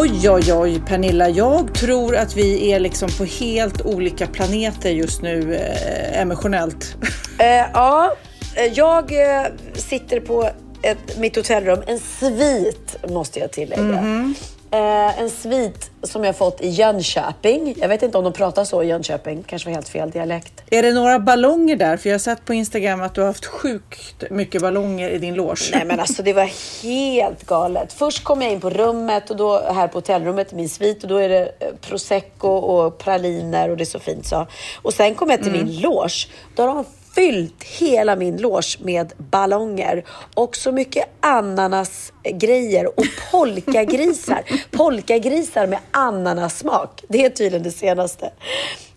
Oj, oj, oj, Pernilla. Jag tror att vi är liksom på helt olika planeter just nu eh, emotionellt. Eh, ja, eh, jag eh, sitter på ett, mitt hotellrum, en svit måste jag tillägga. Mhm. Eh, en svit som jag fått i Jönköping. Jag vet inte om de pratar så i Jönköping, kanske var helt fel dialekt. Är det några ballonger där? För jag har sett på Instagram att du har haft sjukt mycket ballonger i din loge. Nej men alltså det var helt galet. Först kom jag in på rummet och då här på hotellrummet i min svit och då är det eh, prosecco och praliner och det är så fint så. Och sen kom jag till min loge. Då har de fyllt hela min loge med ballonger och så mycket ananasgrejer och polkagrisar. polkagrisar med ananassmak. Det är tydligen det senaste.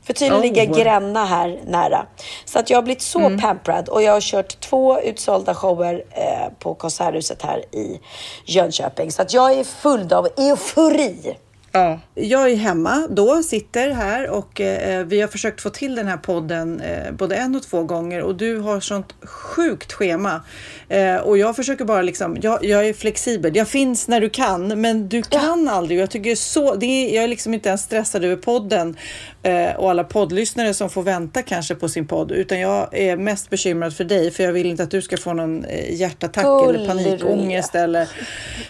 För tydligen Oh. ligger Gränna här nära. Så att jag har blivit så pamperad och jag har kört två utsålda shower eh, på Konserthuset här i Jönköping. Så att jag är full av eufori. Ja. Jag är hemma då, sitter här och eh, vi har försökt få till den här podden eh, både en och två gånger och du har sånt sjukt schema. Eh, och jag försöker bara liksom, jag, jag är flexibel. Jag finns när du kan, men du kan aldrig. Jag tycker så, det är, jag är liksom inte ens stressad över podden eh, och alla poddlyssnare som får vänta kanske på sin podd, utan jag är mest bekymrad för dig, för jag vill inte att du ska få någon eh, hjärtattack eller Gullig panikångest eller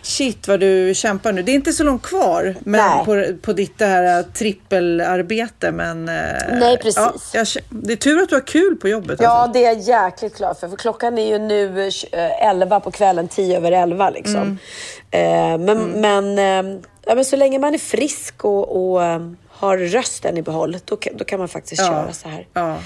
shit vad du kämpar nu. Det är inte så långt kvar men Nej. På, på ditt det här äh, trippelarbete. Men, eh, Nej, precis. Ja, jag, det är tur att du har kul på jobbet. Ja, Alltså. det är jag jäkligt glad för. För klockan är ju nu eh, 11 på kvällen, 10 över 11 liksom. Eh, men, men, eh, ja, men så länge man är frisk och, och har rösten i behåll, då, då kan man faktiskt köra så här. Ja.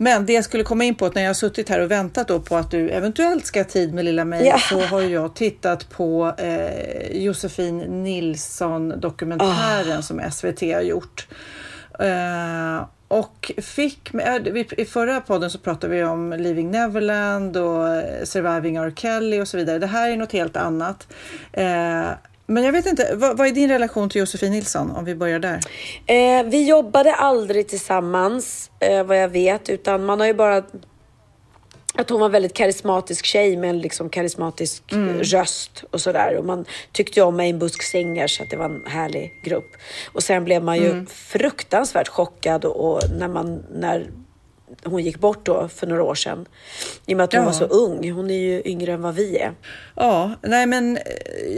Men det jag skulle komma in på, att när jag har suttit här och väntat då på att du eventuellt ska ha tid med lilla mig, Ja. så har jag tittat på eh, Josefin Nilsson dokumentären som SVT har gjort. Eh, och fick, vi- i förra podden så pratade vi om Leaving Neverland och eh, Surviving R. Kelly och så vidare. Det här är något helt annat. Eh, men jag vet inte, vad, vad är din relation till Josefin Nilsson om vi börjar där? Eh, vi jobbade aldrig tillsammans, eh, vad jag vet, utan man har ju bara att hon var en väldigt karismatisk tjej med en liksom karismatisk eh, röst och sådär. Och man tyckte ju om Main Busk Singers, så att det var en härlig grupp. Och sen blev man ju fruktansvärt chockad och, och när, man, när hon gick bort då för några år sedan. I och med att hon Ja. var så ung. Hon är ju yngre än vad vi är. Ja, nej men eh,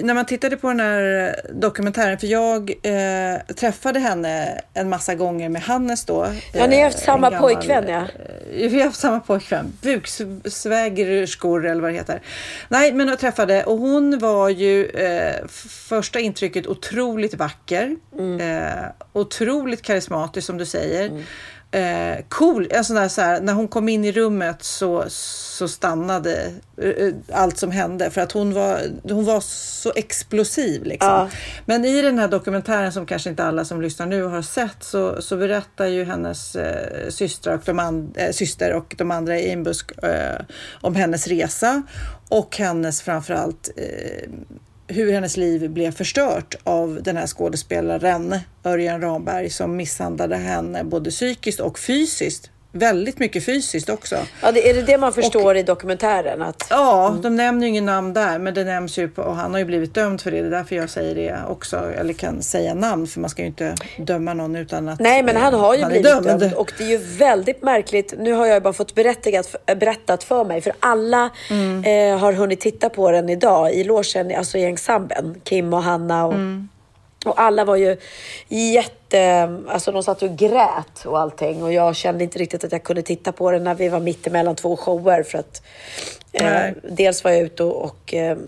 när man tittade på den här dokumentären, för jag eh, träffade henne en massa gånger med Hannes då. Ja, ni har haft eh, samma gammal- pojkvän, ja. Eh, Vi har haft samma pojkvän, buksvägerskor eller vad det heter. Nej, men jag träffade och hon var ju eh, första intrycket otroligt vacker, Mm. eh, otroligt karismatisk som du säger. Eh, cool, alltså där, så här, när hon kom in i rummet så, så stannade eh, allt som hände för att hon var, hon var så explosiv. Liksom. Ja. Men i den här dokumentären som kanske inte alla som lyssnar nu har sett så, så berättar ju hennes eh, systrar, och de and, eh, syster och de andra i Inbusk eh, om hennes resa och hennes framförallt eh, hur hennes liv blev förstört av den här skådespelaren Örjan Ramberg som misshandlade henne både psykiskt och fysiskt. Väldigt mycket fysiskt också. Ja, det, är det det man förstår i dokumentären? Att, Ja, de nämner ju ingen namn där, men det nämns ju på, och han har ju blivit dömd för det. Det är därför jag säger det också, eller kan säga namn, för man ska ju inte döma någon utan att Nej, men han har ju är blivit dömd. och det är ju väldigt märkligt. Nu har jag ju bara fått berättigat, berättat för mig, för alla Mm. eh, har hunnit titta på den idag i logen, alltså i ensemblen. Kim och Hanna och Och alla var ju jätte... Alltså de satt och grät och allting. Och jag kände inte riktigt att jag kunde titta på det när vi var mitt emellan två shower. För att eh, dels var jag ute och, och eh,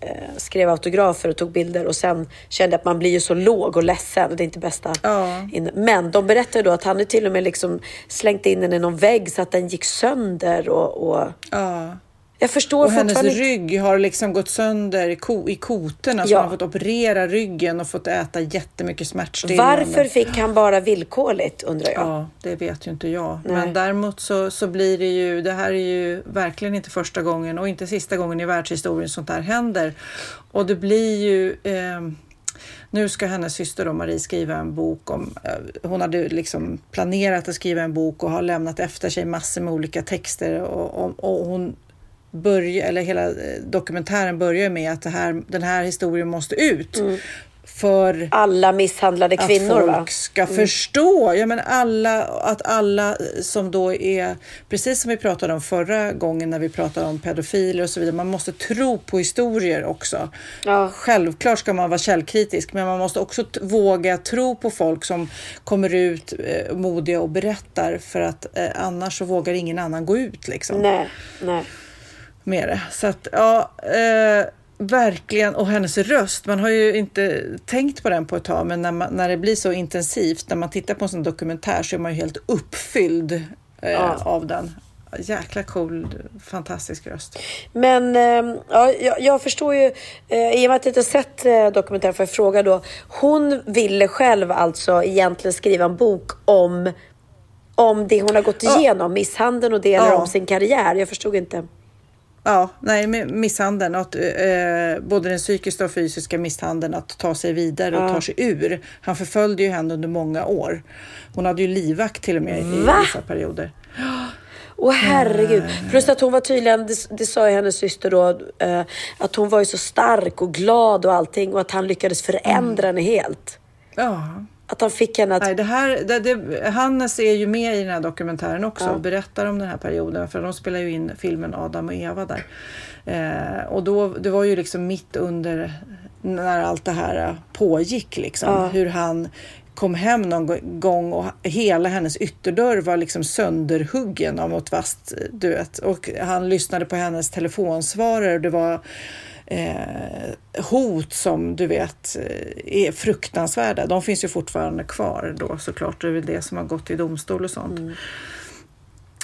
eh, skrev autografer och tog bilder. Och sen kände jag att man blir ju så låg och ledsen. Det är inte bästa. Ja. Men de berättade då att han hade till och med liksom slängt in den i någon vägg så att den gick sönder. Och, och... Ja. Jag förstår Och hennes rygg har liksom gått sönder i, ko i kotorna så Ja. hon har fått operera ryggen och fått äta jättemycket smärtstillande. Varför fick han bara villkorligt undrar jag? Ja, det vet ju inte jag. Nej. Men däremot så, så blir det ju, det här är ju verkligen inte första gången och inte sista gången i världshistorien sånt här händer. Och det blir ju eh, nu ska hennes syster då, Marie skriva en bok om... eh, Hon hade liksom planerat att skriva en bok och har lämnat efter sig massor med olika texter och, och, och hon börjar, eller hela eh, dokumentären börjar med att här, den här historien måste ut. För Alla misshandlade kvinnor att folk va? Mm. ska förstå. Ja, men alla, att alla som då är, precis som vi pratade om förra gången när vi pratade om pedofiler och så vidare, man måste tro på historier också. Ja. Självklart ska man vara källkritisk, men man måste också våga tro på folk som kommer ut eh, modiga och berättar för att eh, annars så vågar ingen annan gå ut liksom Nej, nej. Med det. Så att ja, eh, verkligen. Och hennes röst, man har ju inte tänkt på den på ett tag, men när, man, när det blir så intensivt, när man tittar på en sån dokumentär så är man ju helt uppfylld eh, Ja. av den. Jäkla cool, fantastisk röst. Men eh, ja, jag, jag förstår ju, eh, i och med att jag inte sett eh, dokumentären får jag fråga då. Hon ville själv alltså egentligen skriva en bok om, om det hon har gått igenom, misshandeln och det, eller Ja. om sin karriär. Jag förstod inte. Ja, nej, misshandeln, att, eh, både den psykiska och fysiska misshandeln, att ta sig vidare och ta sig ur. Han förföljde ju henne under många år. Hon hade ju livvakt till och med i Va? vissa perioder. Åh herregud. Plus att hon var tydligen, det, det sa ju hennes syster då, eh, att hon var ju så stark och glad och allting och att han lyckades förändra henne helt. Ja, Att han fick henne att... Nej, det här, det, det, Hannes är ju med i den här dokumentären också och berättar om den här perioden för de spelar ju in filmen Adam och Eva där. Eh, och då, det var ju liksom mitt under när allt det här pågick liksom. Hur han kom hem någon gång och hela hennes ytterdörr var liksom sönderhuggen av något vasst, du vet. Och han lyssnade på hennes telefonsvarare och det var eh, hot som du vet eh, är fruktansvärda. De finns ju fortfarande kvar då såklart. Det är väl det som har gått i domstol och sånt.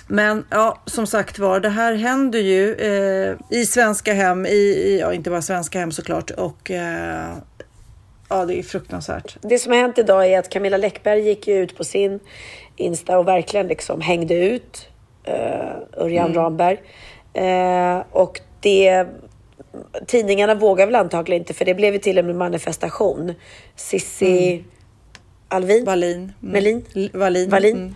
Men ja, som sagt var, det här händer ju eh, i svenska hem, i, i, ja inte bara svenska hem såklart och eh, ja, det är fruktansvärt. Det som har hänt idag är att Camilla Läckberg gick ut på sin Insta och verkligen liksom hängde ut uh, Örjan Ramberg. Eh, och det... Tidningarna vågar väl antagligen inte, för det blev ju till och med manifestation. Sissi Alvin? Wallin. Mm. Melin? L- Wallin. Wallin. Mm.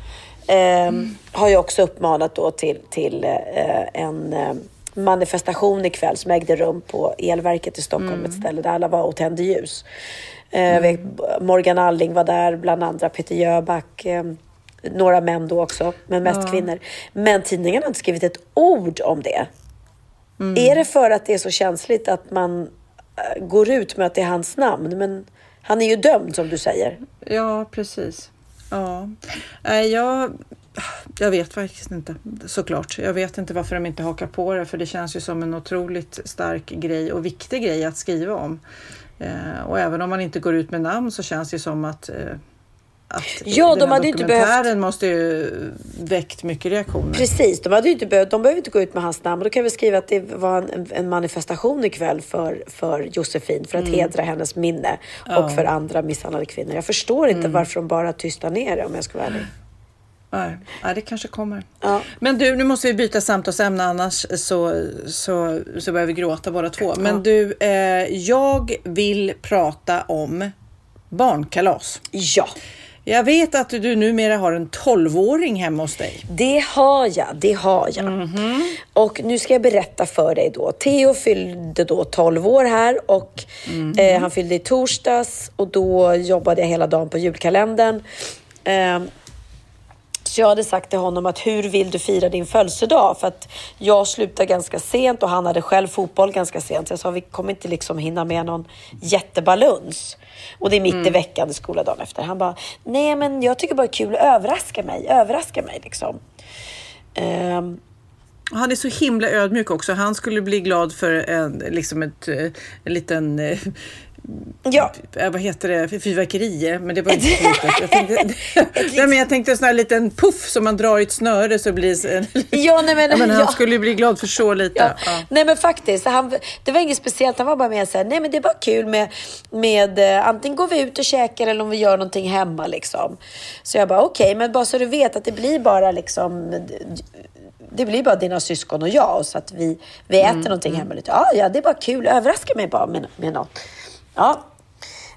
Ehm, har ju också uppmanat då till, till eh, en eh, manifestation ikväll som ägde rum på Elverket i Stockholm, ett ställe där alla var och tände ljus. Eh, vet, Morgan Alling var där, bland andra Peter Jöback, eh, några män då också, men mest kvinnor. Men tidningarna har inte skrivit ett ord om det. Är det för att det är så känsligt att man eh, går ut med att det är hans namn? Men han är ju dömd som du säger. Ja, precis. Ja. Jag, jag vet faktiskt inte såklart. Jag vet inte varför de inte hakar på det för det känns ju som en otroligt stark grej och viktig grej att skriva om. Eh, och även om man inte går ut med namn så känns det som att, eh, att Ja, de hade inte behövt- måste ju väckt mycket reaktioner. Precis, de, hade inte behövt, de behöver inte gå ut med hans namn. Då kan vi skriva att det var en, en manifestation ikväll för, för Josefin för att hedra hennes minne och för andra misshandlade kvinnor. Jag förstår inte varför de bara tystar ner det om jag ska vara ärlig. Nej, nej, det kanske kommer. Ja. Men du, nu måste vi byta samtalsämne annars så, så, så börjar vi gråta båda två. Men du, eh, jag vill prata om barnkalas. Ja, Jag vet att du numera har en 12-åring hemma hos dig. det har jag. Det har jag. Och nu ska jag berätta för dig då. Theo fyllde då 12 år här och eh, han fyllde i torsdags och då jobbade jag hela dagen på julkalendern. Eh, så jag hade sagt till honom att hur vill du fira din födelsedag? För att jag slutade ganska sent och han hade själv fotboll ganska sent. Så jag sa vi kommer inte liksom hinna med någon jättebaluns. Och det är mitt Mm. i veckan, det skola dagen efter. Han bara, nej men jag tycker bara det är kul att överraska mig. Överraska mig liksom. Ehm, Han är så himla ödmjuk också. Han skulle bli glad för en, liksom ett, eh, en liten eh, ja, eh, vad heter det, fyrverkeri, men det var inte så. Jag tänkte, nej, men jag tänkte en sån här liten puff som man drar i ett snöre så blir det ja, nej, men, ja, men han ja. skulle ju bli glad för så lite. Ja. Nej men faktiskt, han, det var inget speciellt. Han var bara med såhär, nej men det är bara kul med, med eh, antingen går vi ut och käkar eller om vi gör någonting hemma liksom. Så jag bara okej, men bara så du vet att det blir bara liksom det blir bara dina syskon och jag så att vi, vi äter någonting hemma. Lite. Ja, ja, det är bara kul. Överraska mig bara med, med något. Ja.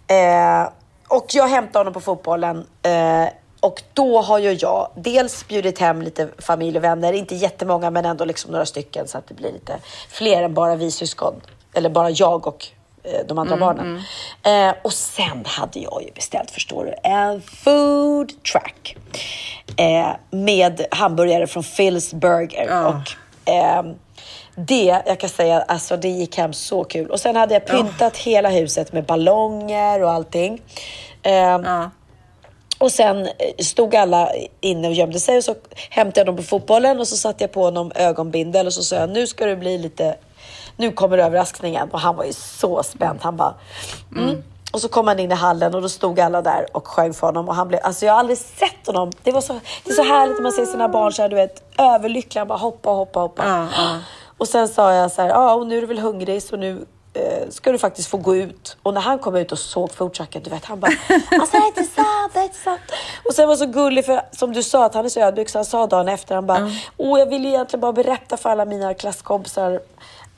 Eh, och jag hämtar honom på fotbollen. Eh, och då har ju jag dels bjudit hem lite familj och vänner, inte jättemånga men ändå liksom några stycken så att det blir lite fler än bara vi syskon. Eller bara jag och eh, de andra barnen. Eh, och sen hade jag ju beställt, förstår du, en food truck. Eh, med hamburgare från Phil's Burger. Ja. Och ehm, det, jag kan säga, alltså det gick hem så kul. Och sen hade jag pyntat hela huset med ballonger och allting. Ehm, Ja. och sen eh, stod alla inne och gömde sig och så hämtade jag dem på fotbollen och så satte jag på honom ögonbindel och så sa jag nu ska det bli lite, nu kommer överraskningen. Och han var ju så spänd. Han bara, mm. Och så kom han in i hallen och då stod alla där och sjöng för honom och han blev, alltså jag har aldrig sett honom. Det var så, det är så härligt när man ser sina barn så här, du vet, överlyckliga. Han bara hoppa, hoppa, hoppa. Ja. Och sen sa jag så här, ja och nu är du väl hungrig så nu eh, ska du faktiskt få gå ut. Och när han kom ut och såg foodtrucken, du vet, han bara, alltså det är inte sant, det är inte sant. Och sen var så gullig för som du sa att han är så ödmjuk så han sa dagen efter, han bara, åh jag vill egentligen bara berätta för alla mina klasskompisar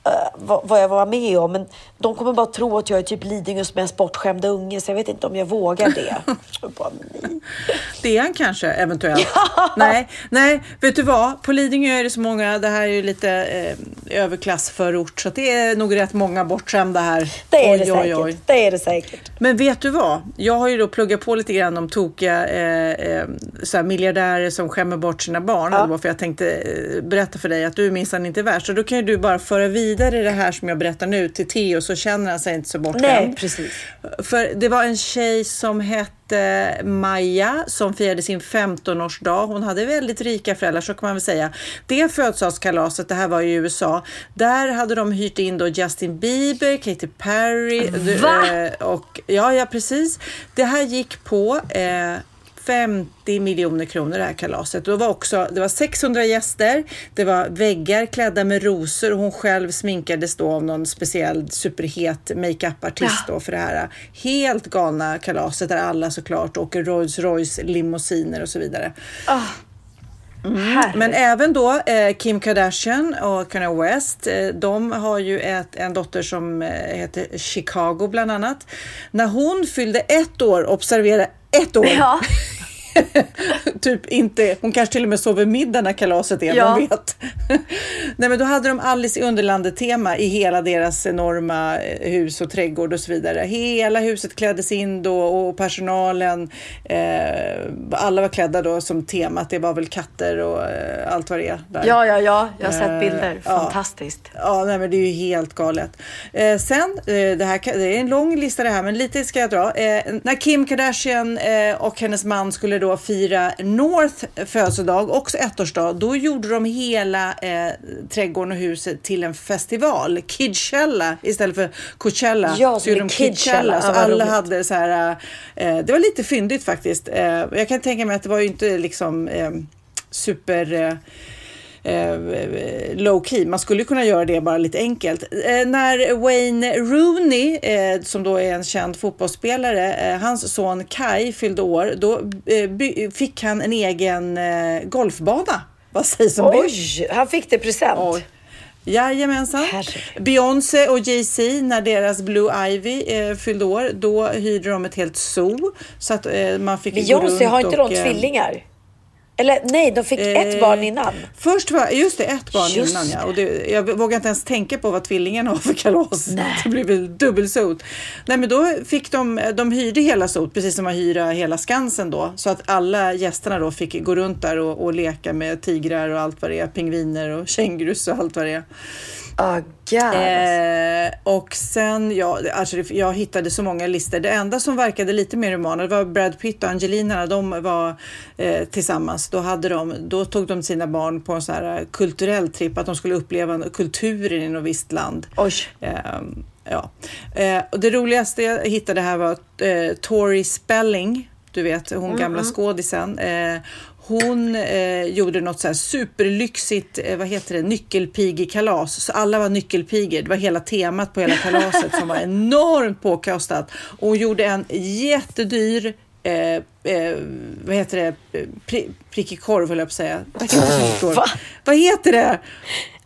eh, vad, jag var med om. Men de kommer bara tro att jag är typ Lidingös mest bortskämda unge så jag vet inte om jag vågar det. Bara. Det är han kanske, eventuellt. Nej, nej, vet du vad? På Lidingö är det så många, det här är ju lite eh, överklassförort, så det är nog rätt många bortskämda här. Det är Oj, det oj, säkert. oj. Det är det säkert. Men vet du vad? Jag har ju då pluggat på lite grann om tokiga eh, eh, miljardärer som skämmer bort sina barn. Det var för jag tänkte eh, berätta för dig att du minsann inte är värst. Så då kan ju du bara föra vidare det här som jag berättar nu till Theo så känner han sig inte så bortskämd. Nej, precis. För det var en tjej som hette Maja som firade sin 15-årsdag. Hon hade väldigt rika föräldrar så kan man väl säga. Det födelsedagskalaset, det här var i USA, där hade de hyrt in då Justin Bieber, Katy Perry Va? eh, och ja, ja precis. Det här gick på eh, 50 miljoner kronor det här kalaset. Det var, också, det var 600 gäster, det var väggar klädda med rosor och hon själv sminkades då av någon speciell superhet makeup-artist då för det här helt galna kalaset där alla såklart åker Rolls Royce limousiner och så vidare. Men även då eh, Kim Kardashian och Kanye West, eh, de har ju ett, en dotter som eh, heter Chicago bland annat. När hon fyllde ett år, observera ett år, Ja. typ inte, hon kanske till och med sover middag när kalaset är, Ja. vem vet. Nej men då hade de Alice i Underlandet tema i hela deras enorma eh, hus och trädgård och så vidare. Hela huset kläddes in då och personalen, eh, alla var klädda då som temat, det var väl katter och eh, allt vad det är. Där. Ja, ja, ja. Jag har sett Eh, bilder. ja. Fantastiskt. Ja, nej, men det är ju helt galet. Eh, sen, det, här, det är en lång lista det här, men lite ska jag dra. När Kim Kardashian och hennes man skulle då fira North födelsedag, också ettårsdag, då gjorde de hela eh, trädgården och huset till en festival. Kidchella istället för Coachella. Ja, som gjorde de Kidchella. Så alla roligt. hade så här, eh, det var lite fyndigt faktiskt. Eh, jag kan tänka mig att det var ju inte liksom eh, super... Eh, low key. Man skulle kunna göra det bara lite enkelt. Eh, när Wayne Rooney, eh, som då är en känd fotbollsspelare, eh, hans son Kai fyllde år, då eh, fick han en egen eh, golfbana. Vad sägs om det? Oj, han fick det present. Oj. Jajamensan. Beyoncé och Jay-Z, när deras Blue Ivy eh, fyllde år, då hyrde de ett helt zoo. Så att eh, man fick Beyoncé, har inte och, de tvillingar? Eller nej, de fick ett Eh, barn innan. Först var, just det, ett barn Just innan ja. Och det, jag vågar inte ens tänka på vad tvillingen har för kalas. Det blev väl dubbelsot. Nej men då fick de, de hyrde hela sot, precis som man hyra hela Skansen då. Så att alla gästerna då fick gå runt där och, och leka med tigrar och allt vad det är. Pingviner och kängurus och allt vad det är. Oh. Eh, och sen, ja, alltså jag hittade så många listor. Det enda som verkade lite mer humana var Brad Pitt och Angelina. De var eh, tillsammans. Då, hade de, då tog de sina barn på en sån här eh, kulturell tripp, att de skulle uppleva kulturen i något visst land. Oj. Ehm, ja. Eh, och det roligaste jag hittade här var eh, Tori Spelling, du vet hon gamla skådisen. Eh, hon eh, gjorde något så här superlyxigt, eh, vad heter det, nyckelpigekalas. Så alla var nyckelpigor. Det var hela temat på hela kalaset som var enormt påkostat. Och hon gjorde en jättedyr eh, eh, vad heter det, Pri, prickig korv höll jag på att säga. Va? Vad heter det?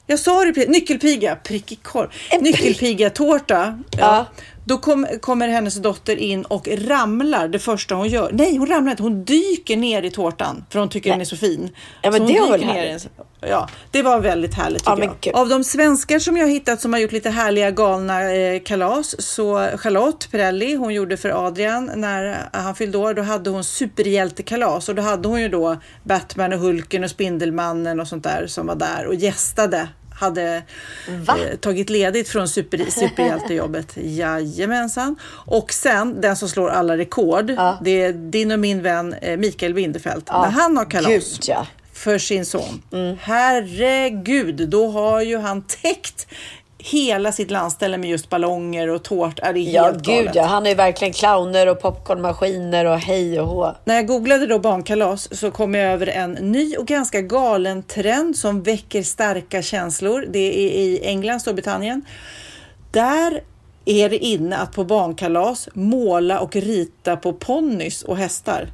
Jag sa det, nyckelpiga, prickig korv. En prick- Nyckelpiga-tårta. Ja. Ja. Då kom, kommer hennes dotter in och ramlar det första hon gör. Nej, hon ramlar inte. Hon dyker ner i tårtan för hon tycker den är så fin. Ja, men Så det var väl härligt? Ja, det var väldigt härligt Ja, tycker jag. Av de svenskar som jag hittat som har gjort lite härliga galna eh, kalas så Charlotte Perrelli, hon gjorde för Adrian när han fyllde år. Då hade hon superhjältekalas och då hade hon ju då Batman och Hulken och Spindelmannen och sånt där som var där och gästade hade eh, tagit ledigt från super, superhjältejobbet. Jajamensan. Och sen den som slår alla rekord, det är din och min vän eh, Mikael Winderfelt. När han har kalas Gud, ja. för sin son. Herregud, då har ju han täckt hela sitt landställe med just ballonger och tårta. Det är Ja, helt gud galet. ja. Han är verkligen clowner och popcornmaskiner och hej och hå. När jag googlade då barnkalas så kom jag över en ny och ganska galen trend som väcker starka känslor. Det är i England, Storbritannien. Där är det inne att på barnkalas måla och rita på ponnys och hästar.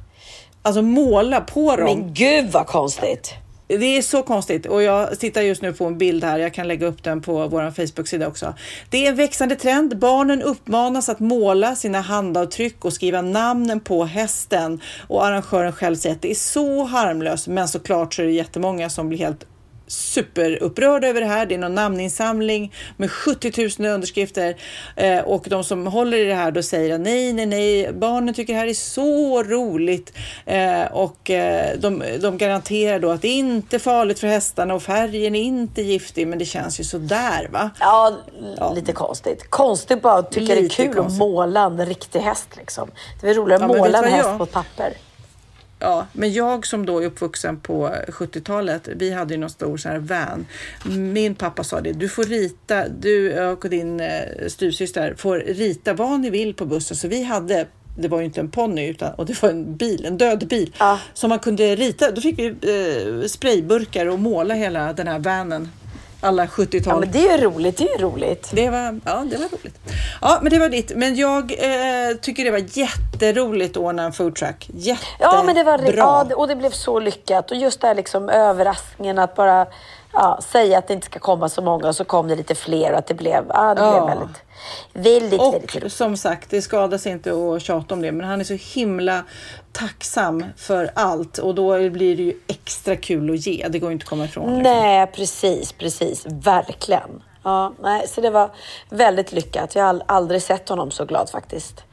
Alltså måla på dem. Men gud vad konstigt. Det är så konstigt och jag tittar just nu på en bild här. Jag kan lägga upp den på vår Facebook-sida också. Det är en växande trend. Barnen uppmanas att måla sina handavtryck och skriva namnen på hästen och arrangören själv säger att det är så harmlöst. Men såklart så är det jättemånga som blir helt superupprörda över det här. Det är någon namninsamling med 70 000 underskrifter eh, och de som håller i det här då säger nej, nej, nej, barnen tycker det här är så roligt eh, och eh, de, de garanterar då att det är inte farligt för hästarna och färgen är inte giftig, men det känns ju sådär va? Ja, lite konstigt. Konstigt bara att tycka det är kul konstigt. att måla en riktig häst liksom. Det är roligare Ja, att vet måla en häst jag- på papper. Ja, men jag som då är uppvuxen på 70-talet, vi hade ju någon stor sån här van. Min pappa sa det, du får rita, du och din eh, styvsyster får rita vad ni vill på bussen. Så vi hade det var ju inte en ponny utan och det var en bil, en död bil Ja. som man kunde rita. Då fick vi eh, sprayburkar och måla hela den här vanen. Alla 70-tal. Ja, men det är ju roligt. Det är roligt. Det var, ja, det var roligt. Ja, men det var ditt. Men jag eh, tycker det var jätteroligt att ordna en foodtruck. Jättebra. Ja, men det var ja, och det blev så lyckat. Och just det här liksom överraskningen att bara ja, säga att det inte ska komma så många och så kom det lite fler och att det blev, ja, det Ja. blev väldigt, väldigt, väldigt Och roligt. som sagt, det skadas inte att tjata om det, men han är så himla tacksam för allt och då blir det ju extra kul att ge. Det går ju inte att komma ifrån. liksom. Nej, precis, precis. Verkligen. Ja, nej, så det var väldigt lyckat. Jag har aldrig sett honom så glad faktiskt.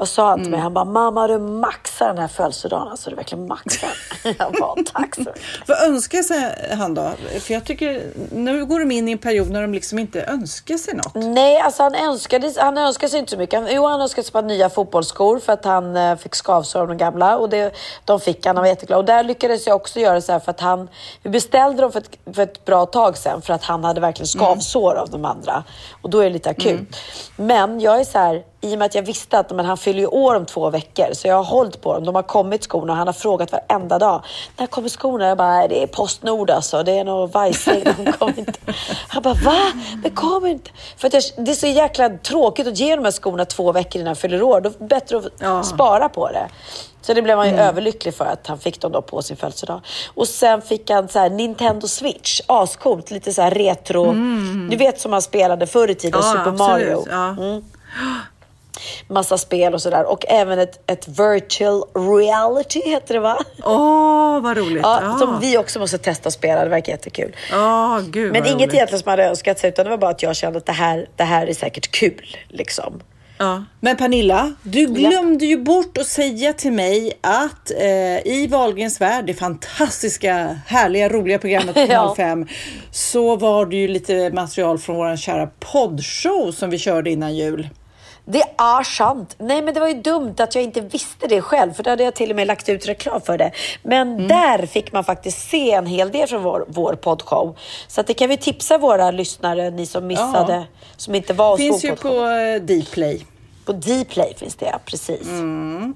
Vad sa han Mm. till mig? Han bara, mamma du maxar den här födelsedagen. Alltså du verkligen maxar. Jag bara, tack så mycket. Vad önskar sig han då? För jag tycker nu går de in i en period när de liksom inte önskar sig något. Nej, alltså han önskade, han önskade sig inte så mycket. Han, jo, han önskade sig bara nya fotbollsskor för att han eh, fick skavsår av de gamla och det, de fick han. Han var jätteglad. Och där lyckades jag också göra så här för att han, vi beställde dem för ett, för ett bra tag sedan för att han hade verkligen skavsår av de andra. Och då är det lite akut. Men jag är så här, i och med att jag visste att men han fyller ju år om två veckor så jag har hållit på dem. De har kommit skorna och han har frågat varenda dag. När kommer skorna? Jag bara, det är Postnord alltså. Det är nog Weissing. De kommer inte. Han bara, va? Det kommer inte. För att jag, det är så jäkla tråkigt att ge de här skorna två veckor innan han fyller år. Då är det bättre att Ja. spara på det. Så det blev han ju överlycklig för att han fick dem då på sin födelsedag. Och sen fick han så här Nintendo Switch, ascoolt, lite så retro. Du vet som man spelade förr i tiden, Super Mario. Ja. Mm. Massa spel och sådär. Och även ett, ett virtual reality heter det va? Åh, vad roligt. Ja, Ja. Som vi också måste testa att spela, det verkar jättekul. Ja, gud Men inget roligt. egentligen som man hade önskat sig, utan det var bara att jag kände att det här, det här är säkert kul. Liksom. Ja. Men Pernilla, du glömde ju bort att säga till mig att eh, i Wahlgrens värld, det fantastiska, härliga, roliga programmet på Ja. Kanal 5, så var det ju lite material från vår kära poddshow som vi körde innan jul. Det är sant. Nej, men det var ju dumt att jag inte visste det själv, för då hade jag till och med lagt ut reklam för det. Men Mm. där fick man faktiskt se en hel del från vår, vår poddshow. Så att det kan vi tipsa våra lyssnare, ni som missade, Ja. som inte var hos Finns ju på eh, Dplay. På Dplay finns det, ja. Precis. Mm.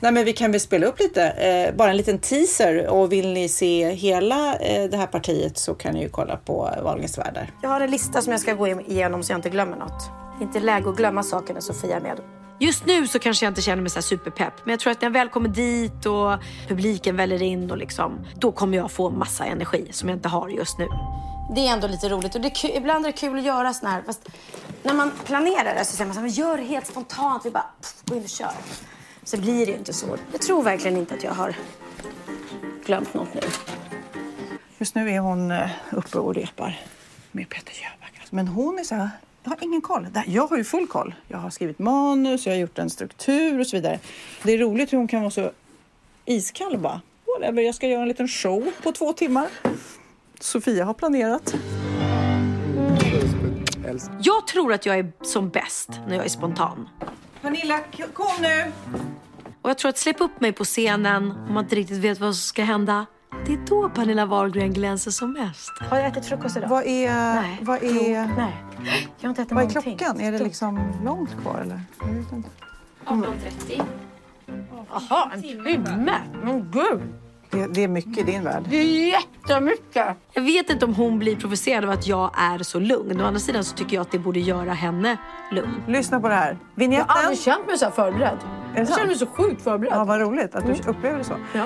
Nej, men vi kan väl spela upp lite, eh, bara en liten teaser och vill ni se hela eh, det här partiet så kan ni ju kolla på Wahlgrens värld där. Jag har en lista som jag ska gå igenom så jag inte glömmer något. Det är inte läge att glömma saker när Sofia är med. Just nu så kanske jag inte känner mig så här superpepp. Men jag tror att när jag väl kommer dit och publiken väller in och liksom, då kommer jag få massa energi som jag inte har just nu. Det är ändå lite roligt och det är kul, ibland är det kul att göra såna här. Fast när man planerar det så säger man så här, gör det helt spontant. Vi bara pff, gå in och kör. Så blir det ju inte så. Jag tror verkligen inte att jag har glömt något nu. Just nu är hon eh, uppe och repar med Peter Jöback. Men hon är så här, jag har ingen koll. Jag har ju full koll. Jag har skrivit manus, jag har gjort en struktur och så vidare. Det är roligt hur hon kan vara så iskall bara. Whatever, jag ska göra en liten show på två timmar. Sofia har planerat. Jag tror att jag är som bäst när jag är spontan. Pernilla, kom nu! Och jag tror att släppa upp mig på scenen om man inte riktigt vet vad som ska hända. Det är då Pernilla Wahlgren glänser som mest. Har jag ätit frukost idag? Vad är... Nej. Vad är... nej. Jag har inte ätit Vad är någonting. klockan? Är det liksom långt kvar eller? Jag vet inte. 18.30. Jaha, en timme? Men gud, Det, det är mycket i din värld. det är jättemycket. Jag vet inte om hon blir provocerad av att jag är så lugn. Å andra sidan så tycker jag att det borde göra henne lugn. Lyssna på det här. Jag har aldrig känt mig så här förberedd. Jag känner mig så sjukt förberedd. Ja, vad roligt att du upplever det så. Ja.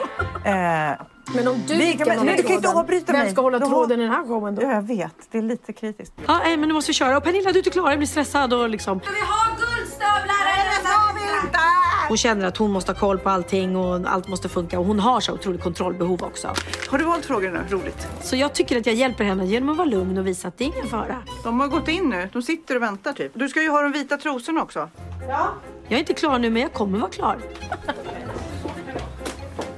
Eh, Men om du Vi inte kan- du kan inte avbryta vem mig. ska hålla har- tråden i den här showen då? ja, jag vet. Det är lite kritiskt. Ja, nej, men nu måste vi köra. Och Pernilla, du är inte klar. Jag blir stressad och liksom... Hon känner att hon måste ha koll på allting och allt måste funka. Och hon har så otroligt kontrollbehov också. Har du valt frågor nu? Roligt. Så jag tycker att jag hjälper henne genom att vara lugn och visa att det är ingen fara. De har gått in nu. De sitter och väntar typ. Du ska ju ha de vita trosorna också. Jag är inte klar nu, men jag kommer vara klar.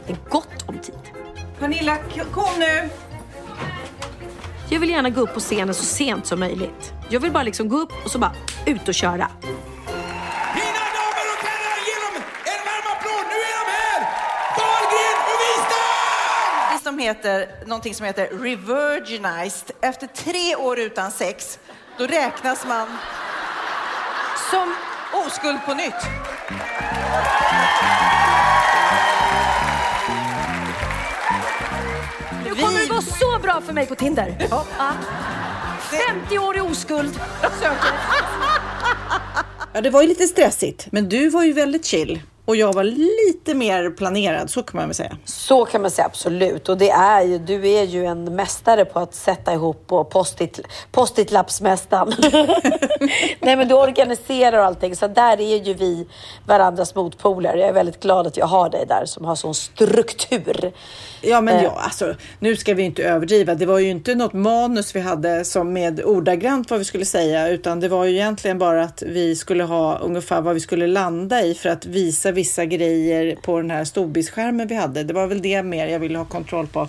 Det är gott om tid. Pernilla, kom nu! Jag vill gärna gå upp på scenen så sent som möjligt. Jag vill bara liksom gå upp och så bara ut och köra. Heter någonting som heter revirginized. Efter tre år utan sex, då räknas man som oskuld på nytt. Nu kommer det vara så bra för mig på Tinder. Ja. 50 år i oskuld. Ja, det var ju lite stressigt, men du var ju väldigt chill. Och jag var lite mer planerad, så kan man väl säga. Så kan man säga absolut. Och det är ju, du är ju en mästare på att sätta ihop och post-it, post-it-lappsmästaren. Nej men du organiserar allting. Så där är ju vi varandras motpoler. Jag är väldigt glad att jag har dig där som har sån struktur. Ja, men Eh. ja, alltså, nu ska vi inte överdriva. Det var ju inte något manus vi hade som med ordagrant vad vi skulle säga, utan det var ju egentligen bara att vi skulle ha ungefär vad vi skulle landa i för att visa vissa grejer på den här storbildsskärmen vi hade. Det var väl det mer jag ville ha kontroll på.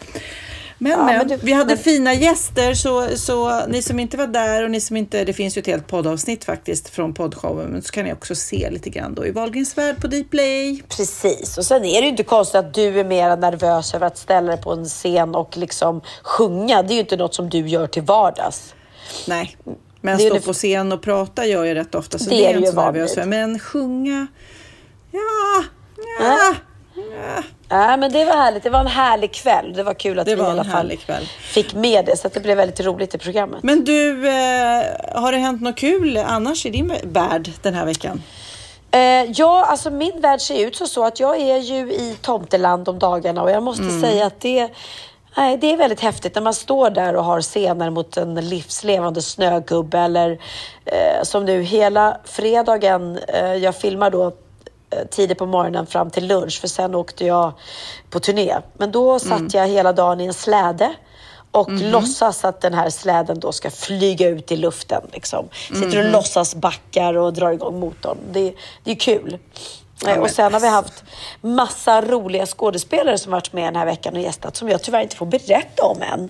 Men, Ja, men, men du- vi hade men- fina gäster så, så ni som inte var där och ni som inte, det finns ju ett helt poddavsnitt faktiskt från poddshowen, men så kan ni också se lite grann då i Wahlgrens värld på Dplay. Precis. Och sen är det ju inte konstigt att du är mer nervös över att ställa dig på en scen och liksom sjunga. Det är ju inte något som du gör till vardags. Nej, men stå det- på scen och prata gör jag rätt ofta så Det det, är inte så nervös för. Men sjunga, ja, ja. Nej, men det var härligt. Det var en härlig kväll. Det var kul att Det vi i alla fall fick med det. Så att det blev väldigt roligt i programmet. Men du, eh, har det hänt något kul annars i din värld den här veckan? Eh, ja, alltså min värld ser ut så, så att jag är ju i tomteland om dagarna och jag måste Mm. säga att det Nej, det är väldigt häftigt när man står där och har scener mot en livslevande snögubbe eller eh, som nu hela fredagen. Eh, jag filmar då tidigt på morgonen fram till lunch för sen åkte jag på turné. Men då satt jag hela dagen i en släde och låtsas att den här släden då ska flyga ut i luften. Liksom. Sitter och låtsas backar och drar igång motorn. Det, det är kul. Eh, och sen har vi haft massa roliga skådespelare som varit med den här veckan och gästat som jag tyvärr inte får berätta om än.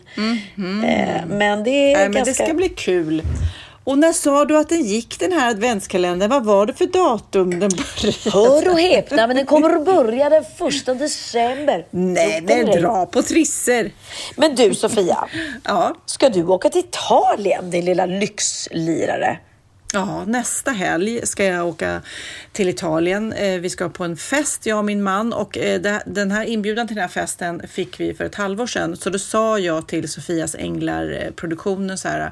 Eh, Men det är men ganska... det ska bli kul. Och när sa du att den gick den här adventskalendern? Vad var det för datum den började? Hör och häpna, men den kommer att börja den första december. Nej, dig. dra på trisser. Men du Sofia, Ja. ska du åka till Italien din lilla lyxlirare? Ja, nästa helg ska jag åka till Italien. Eh, Vi ska på en fest, jag och min man. Och eh, den här inbjudan till den här festen fick vi för ett halvår sedan. Så då sa jag till Sofias Änglar-produktionen så här.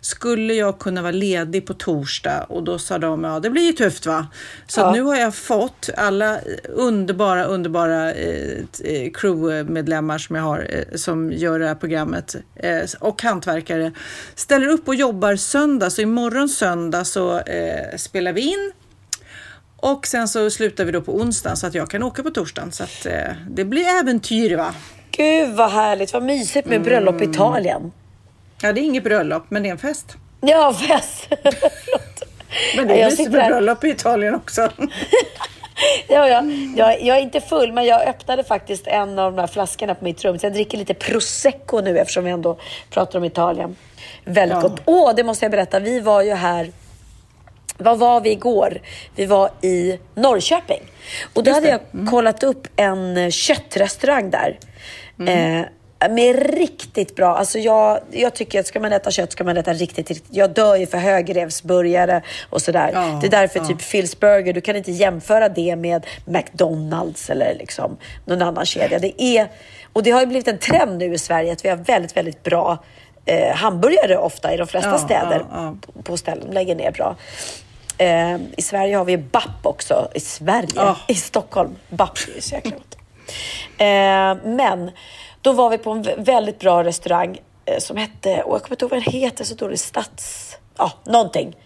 Skulle jag kunna vara ledig på torsdag? Och då sa de, ja det blir ju tufft va? Så Ja. nu har jag fått alla underbara, underbara eh, eh, crewmedlemmar som jag har eh, som gör det här programmet eh, och hantverkare ställer upp och jobbar söndag. Så imorgon söndag så eh, spelar vi in och sen så slutar vi då på onsdag så att jag kan åka på torsdagen. Så att eh, det blir äventyr va? Gud vad härligt, vad mysigt med bröllop i Italien. Ja, det är inget bröllop, men det är en fest. Ja, fest. Men det är mysigt med bröllop i Italien också. Ja, ja. Jag, jag är inte full, men jag öppnade faktiskt en av de här flaskorna på mitt rum. Så jag dricker lite prosecco nu eftersom vi ändå pratar om Italien. Väldigt Ja. gott. Åh, det måste jag berätta. Vi var ju här vad var vi igår? Vi var i Norrköping. Och då hade jag kollat upp en köttrestaurang där. Eh, med riktigt bra, alltså jag, jag tycker att ska man äta kött ska man äta riktigt, riktigt. Jag dör ju för högrevsburgare och sådär. Ja, det är därför ja. typ Phil's Burger, du kan inte jämföra det med McDonalds eller liksom någon annan kedja. Det är, och det har ju blivit en trend nu i Sverige att vi har väldigt, väldigt bra eh, hamburgare ofta i de flesta Ja, städer på- på ställen. De lägger ner bra. Eh, I Sverige har vi BAP också. I Sverige? Ja. I Stockholm. BAP är ju så jäkla gott. Eh, men då var vi på en vä- väldigt bra restaurang eh, som hette, och jag kommer inte ihåg vad den heter, så dålig stads... Ja, någonting.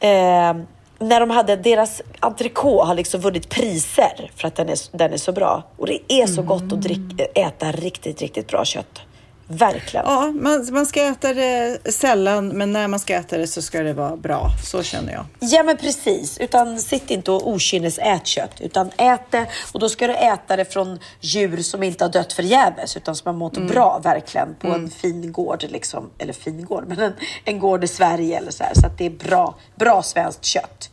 Eh, när de hade, deras entrecote har liksom vunnit priser för att den är, den är så bra. Och det är så gott att drick, äta riktigt, riktigt bra kött. Verkligen. Ja, man, man ska äta det sällan, men när man ska äta det så ska det vara bra. Så känner jag. Ja men precis, utan sitt inte och okynnes ät kött, utan ät det och då ska du äta det från djur som inte har dött förgäves utan som har mått bra verkligen på en fin gård, liksom, eller fin gård, men en, en gård i Sverige eller så här, så att det är bra, bra svenskt kött.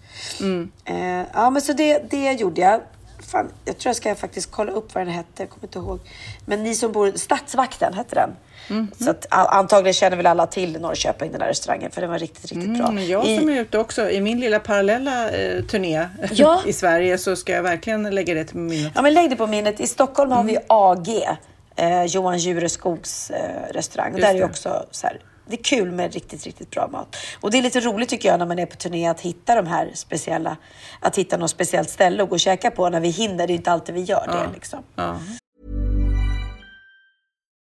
Eh, ja men så det, det gjorde jag. Fan, jag tror jag ska faktiskt kolla upp vad den hette, jag kommer inte ihåg. Men ni som bor, Stadsvakten hette den. Så att, antagligen känner väl alla till Norrköping, den här restaurangen, för den var riktigt, riktigt bra. Mm, jag I- som är ute också i min lilla parallella eh, turné Ja. i Sverige så ska jag verkligen lägga det till minnet. Ja, men lägg det på minnet. I Stockholm har vi AG, eh, Johan Jureskogs eh, restaurang. Just Där är det. också så här, det är kul med riktigt, riktigt bra mat. Och det är lite roligt tycker jag när man är på turné att hitta de här speciella, att hitta något speciellt ställe att gå och käka på när vi hinner. Det är inte alltid vi gör det liksom. Ja.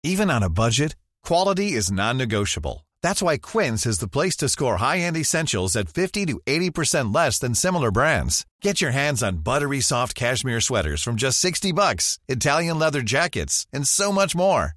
Even on a budget, quality is non-negotiable. That's why Quince is the place to score high-end essentials at 50 to 80% less than similar brands. Get your hands on buttery soft cashmere sweaters from just 60 bucks, Italian leather jackets, and so much more.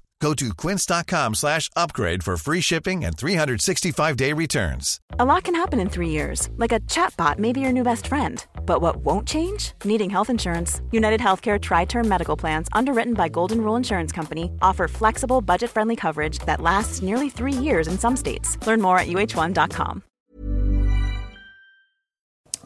Go to quince.com slash upgrade for free shipping and 365-day returns. A lot can happen in three years, like a chatbot may be your new best friend. But what won't change? Needing health insurance. United Healthcare Tri Term Medical Plans, underwritten by Golden Rule Insurance Company, offer flexible, budget friendly coverage that lasts nearly three years in some states. Learn more at uh1.com.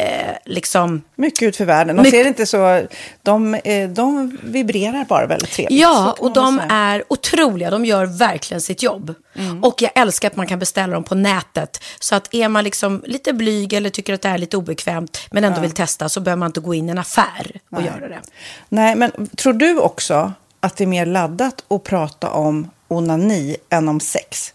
eh, liksom Mycket ut för världen. De Mycket- ser inte så... De, eh, de vibrerar bara väldigt trevligt. Ja, och de är otroliga. De gör verkligen sitt jobb. Mm. Och jag älskar att man kan beställa dem på nätet. Så att är man liksom lite blyg eller tycker att det är lite obekvämt men ändå vill testa så behöver man inte gå in i en affär och göra det. Nej, men tror du också att det är mer laddat att prata om onani än om sex?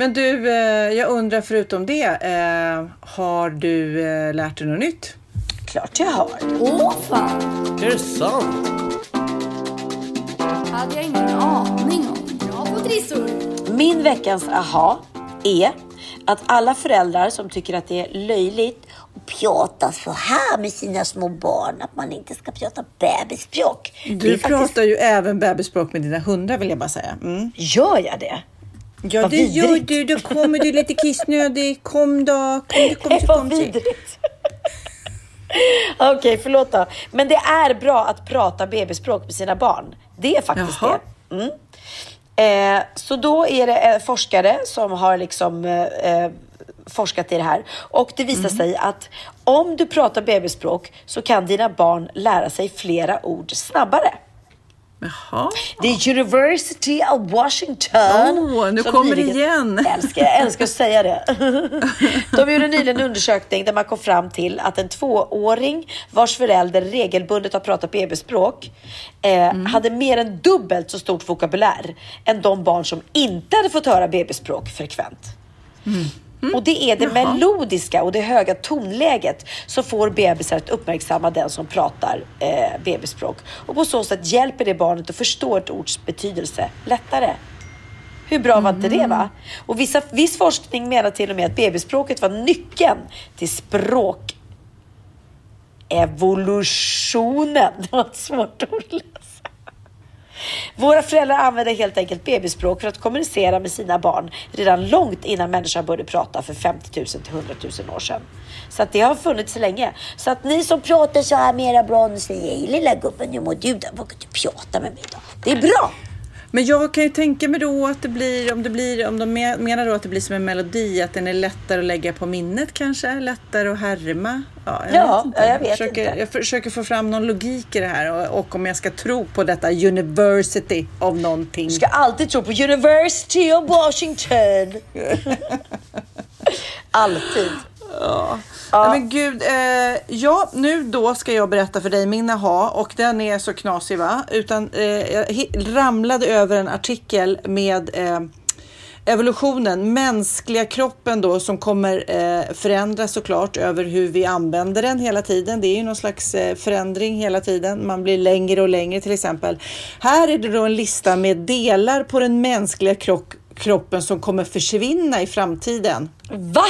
Men du, eh, jag undrar förutom det, eh, har du eh, lärt dig något nytt? Klart jag har. Åh fan! Är det sant? hade jag ingen aning om. Bra på trissor! Min veckans aha är att alla föräldrar som tycker att det är löjligt att prata så här med sina små barn, att man inte ska prata bebisspråk. Du pratar faktiskt... ju även bebisspråk med dina hundar vill jag bara säga. Mm. Gör jag det? Ja, Vad det vidrigt. gör du. Då kommer du lite kissnödig. Kom då. Kom, kom, kom, Vad vidrigt. Okej, okay, förlåt då. Men det är bra att prata bebisspråk med sina barn. Det är faktiskt Jaha. det. Mm. Eh, så då är det eh, forskare som har liksom eh, eh, forskat i det här och det visar mm. sig att om du pratar bebisspråk så kan dina barn lära sig flera ord snabbare. Jaha. The University of Washington. Oh, nu kommer det igen. Älskar, jag älskar att säga det. De gjorde nyligen en undersökning där man kom fram till att en tvååring vars förälder regelbundet har pratat bebisspråk eh, mm. hade mer än dubbelt så stort vokabulär än de barn som inte hade fått höra bebisspråk frekvent. Mm. Och det är det melodiska och det höga tonläget som får bebisar att uppmärksamma den som pratar eh, bebisspråk. Och på så sätt hjälper det barnet att förstå ett ords betydelse lättare. Hur bra var inte det va? Och vissa, viss forskning menar till och med att bebisspråket var nyckeln till språk evolutionen. Det var ett svårt ord att läsa. Våra föräldrar använde helt enkelt bebisspråk för att kommunicera med sina barn redan långt innan människan började prata för 50 000 till 100 000 år sedan. Så att det har funnits länge. Så att ni som pratar så här med era barn säger hej lilla gubben, hur mår du då? Vågar du prata med mig då? Det är bra! Men jag kan ju tänka mig då att det blir, om det blir, om de me- menar då att det blir som en melodi, att den är lättare att lägga på minnet kanske, lättare att härma. Ja, jag Ja, vet inte. ja, jag vet försöker, inte. Jag försöker få fram någon logik i det här och, och om jag ska tro på detta university av någonting. Du ska alltid tro på University of Washington. alltid. Nej, men gud, eh, ja nu då ska jag berätta för dig min aha och den är så knasig va? Utan eh, jag ramlade över en artikel med eh, evolutionen, mänskliga kroppen då som kommer eh, förändras såklart över hur vi använder den hela tiden. Det är ju någon slags eh, förändring hela tiden. Man blir längre och längre till exempel. Här är det då en lista med delar på den mänskliga krock, kroppen som kommer försvinna i framtiden. Va?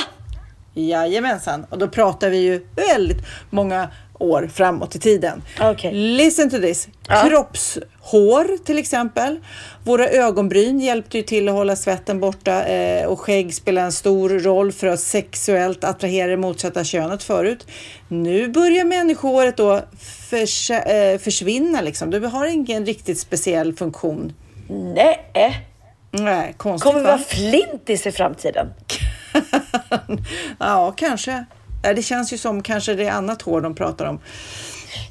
Jajamensan, och då pratar vi ju väldigt många år framåt i tiden. Okej. Listen to this. Kroppshår till exempel. Våra ögonbryn hjälpte ju till att hålla svetten borta eh, och skägg spelar en stor roll för att sexuellt attrahera det motsatta könet förut. Nu börjar människohåret då förs eh, försvinna liksom. Det har ingen riktigt speciell funktion. Nej. Nej, konstigt Kommer vi va? vara flintis i framtiden? ja, kanske. Det känns ju som kanske det är annat hår de pratar om.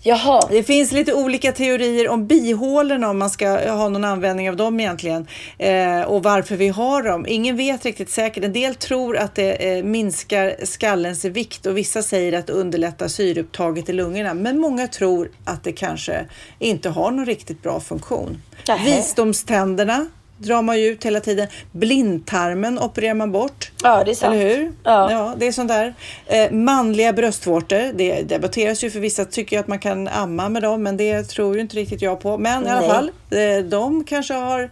Jaha. Det finns lite olika teorier om bihålorna, om man ska ha någon användning av dem egentligen eh, och varför vi har dem. Ingen vet riktigt säkert. En del tror att det eh, minskar skallens vikt och vissa säger att det underlättar syreupptaget i lungorna. Men många tror att det kanske inte har någon riktigt bra funktion. Nähä. Visdomständerna drar man ju ut hela tiden. Blindtarmen opererar man bort. Ja, det är sant. Eller hur? Ja. det är sånt där. Eh, manliga bröstvårtor, det debatteras ju för vissa tycker att man kan amma med dem, men det tror ju inte riktigt jag på. Men i alla Nej. fall, eh, de kanske har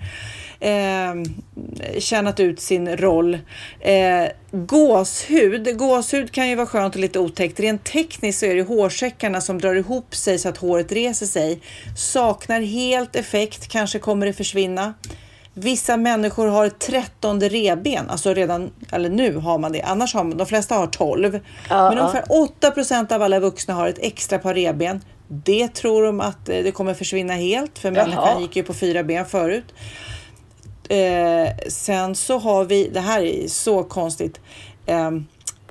eh, tjänat ut sin roll. Eh, gåshud. Gåshud kan ju vara skönt och lite otäckt. Rent tekniskt så är det hårsäckarna som drar ihop sig så att håret reser sig. Saknar helt effekt, kanske kommer det försvinna. Vissa människor har ett trettonde reben, alltså redan, eller nu har man det, annars har man, de flesta har 12. Men ungefär 8 procent av alla vuxna har ett extra par reben. Det tror de att eh, det kommer försvinna helt, för människan gick ju på fyra ben förut. Eh, sen så har vi, det här är så konstigt, eh,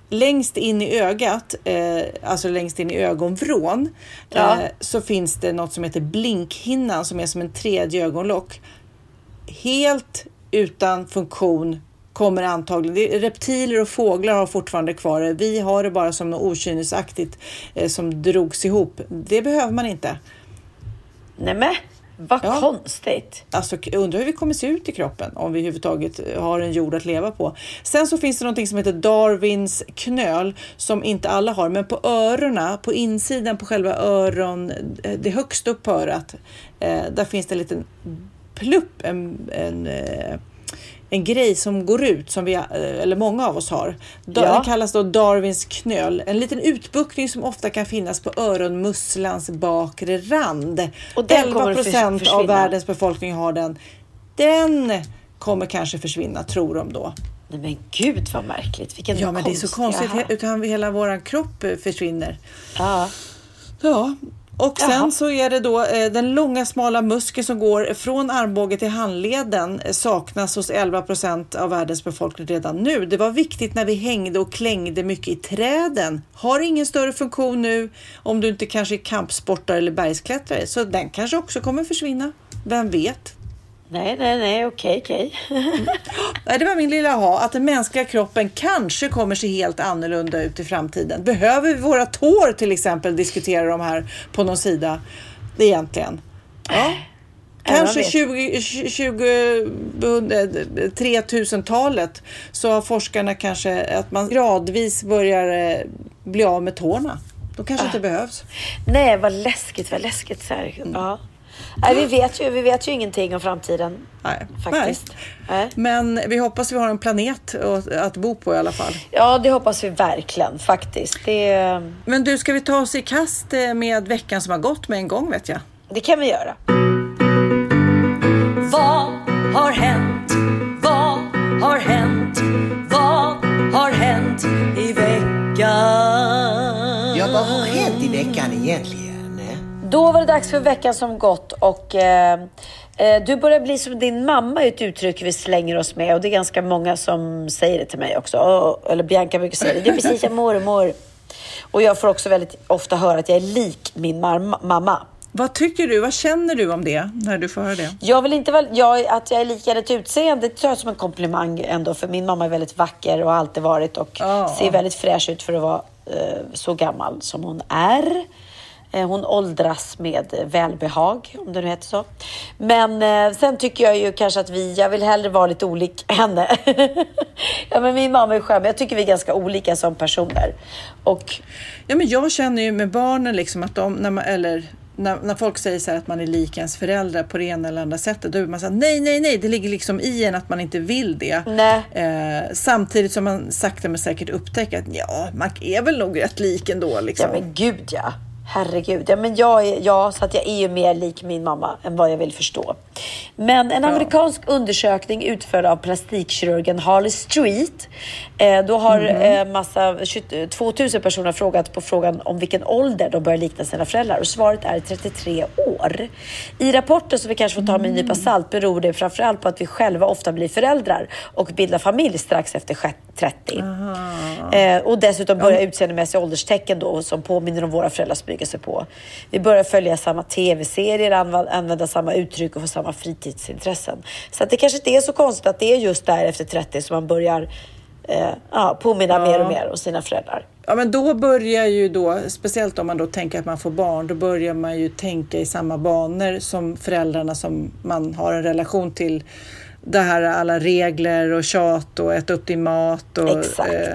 längst in i ögat, eh, alltså längst in i ögonvrån, Ja. eh, så finns det något som heter blinkhinnan som är som en tredje ögonlock. Helt utan funktion kommer antagligen, reptiler och fåglar har fortfarande kvar det. Vi har det bara som något okynnesaktigt eh, som drogs ihop. Det behöver man inte. Nej men, vad Ja. konstigt. Alltså undrar hur vi kommer se ut i kroppen om vi överhuvudtaget har en jord att leva på. Sen så finns det någonting som heter Darwins knöl som inte alla har, men på öronen, på insidan på själva öron, eh, det högst upp på örat, eh, där finns det en liten plupp, en, en, eh, en grej som går ut som vi, eh, eller många av oss har. Ja. Den kallas då Darwins knöl. En liten utbuktning som ofta kan finnas på öronmusslans bakre rand. Och den 11 kommer att procent av världens befolkning har den. Den kommer kanske försvinna, tror de då. Nej men gud vad märkligt. Vilken Ja, men det är så konstigt. Utan hela våran kropp eh, försvinner. Ja. Ja, och sen Jaha. så är det då eh, den långa smala muskeln som går från armbåge till handleden eh, saknas hos 11 procent av världens befolkning redan nu. Det var viktigt när vi hängde och klängde mycket i träden. Har ingen större funktion nu om du inte kanske är kampsportare eller bergsklättrare. Så den kanske också kommer försvinna. Vem vet? Nej, nej, nej, okej, okej. Nej, det var min lilla ha att den mänskliga kroppen kanske kommer se helt annorlunda ut i framtiden. Behöver vi våra tår till exempel diskutera de här på någon sida egentligen? Ja, Kanske vet. 20, 20, 3000-talet så har forskarna kanske att man gradvis börjar eh, bli av med tårna. De kanske inte behövs. Nej, vad läskigt, vad läskigt. Så här. Ja. Nej, vi, vet ju, vi vet ju ingenting om framtiden. Nej. Faktiskt. Nej. Men vi hoppas vi har en planet att, bo på i alla fall. Ja, det hoppas vi verkligen faktiskt. Det, Men du, ska vi ta oss i kast eh, med veckan som har gått med en gång vet jag? det kan vi göra. Då var det dags för veckan som gått och eh, eh, du börjar bli som din mamma är ett uttryck vi slänger oss med och det är ganska många som säger det till mig också. Åh, eller Bianca brukar säga det. Det är precis som mormor. Och jag får också väldigt ofta höra att jag är lik min mamma. Vad tycker du? Vad känner du om det när du får höra det? Jag vill inte väl, jag, att jag är lik henne till utseende, det tar jag som en komplimang ändå. För min mamma är väldigt vacker och har alltid varit och Ja. ser väldigt fräsch ut för att vara eh, så gammal som hon är. Eh, hon åldras med eh, välbehag, om det nu heter så. Men eh, sen tycker jag ju kanske att vi, jag vill hellre vara lite olik henne. ja, men min mamma är skön, men jag tycker vi är ganska olika som personer. Och Ja, men jag känner ju med barnen liksom att de, när man, eller när, när folk säger så att man är lik ens föräldrar på det ena eller andra sättet, då är man så här, nej, nej, nej, det ligger liksom i en att man inte vill det. Eh, samtidigt som man sakta men säkert upptäcker att ja, man är väl nog rätt lik ändå. Liksom. Ja men gud ja. Herregud. Ja, men jag är, ja, så att jag är ju mer lik min mamma än vad jag vill förstå. Men en amerikansk undersökning utförd av plastikkirurgen Harley Street. Eh, då har eh, massa 20, 2000 personer frågat på frågan om vilken ålder de börjar likna sina föräldrar och svaret är 33 år. I rapporten som vi kanske får ta med en nypa salt beror det framförallt på att vi själva ofta blir föräldrar och bildar familj strax efter sjätte- 30. Eh, och dessutom börjar utseendemässiga ålderstecken då som påminner om våra föräldrar smyga sig på. Vi börjar följa samma tv-serier, anv- använda samma uttryck och få samma fritidsintressen. Så att det kanske inte är så konstigt att det är just där efter 30 som man börjar eh, ja, påminna mer och mer om sina föräldrar. Ja, men då börjar ju då, speciellt om man då tänker att man får barn, då börjar man ju tänka i samma banor som föräldrarna som man har en relation till. Det här alla regler och tjat och äta upp din mat. Och, Exakt. eh,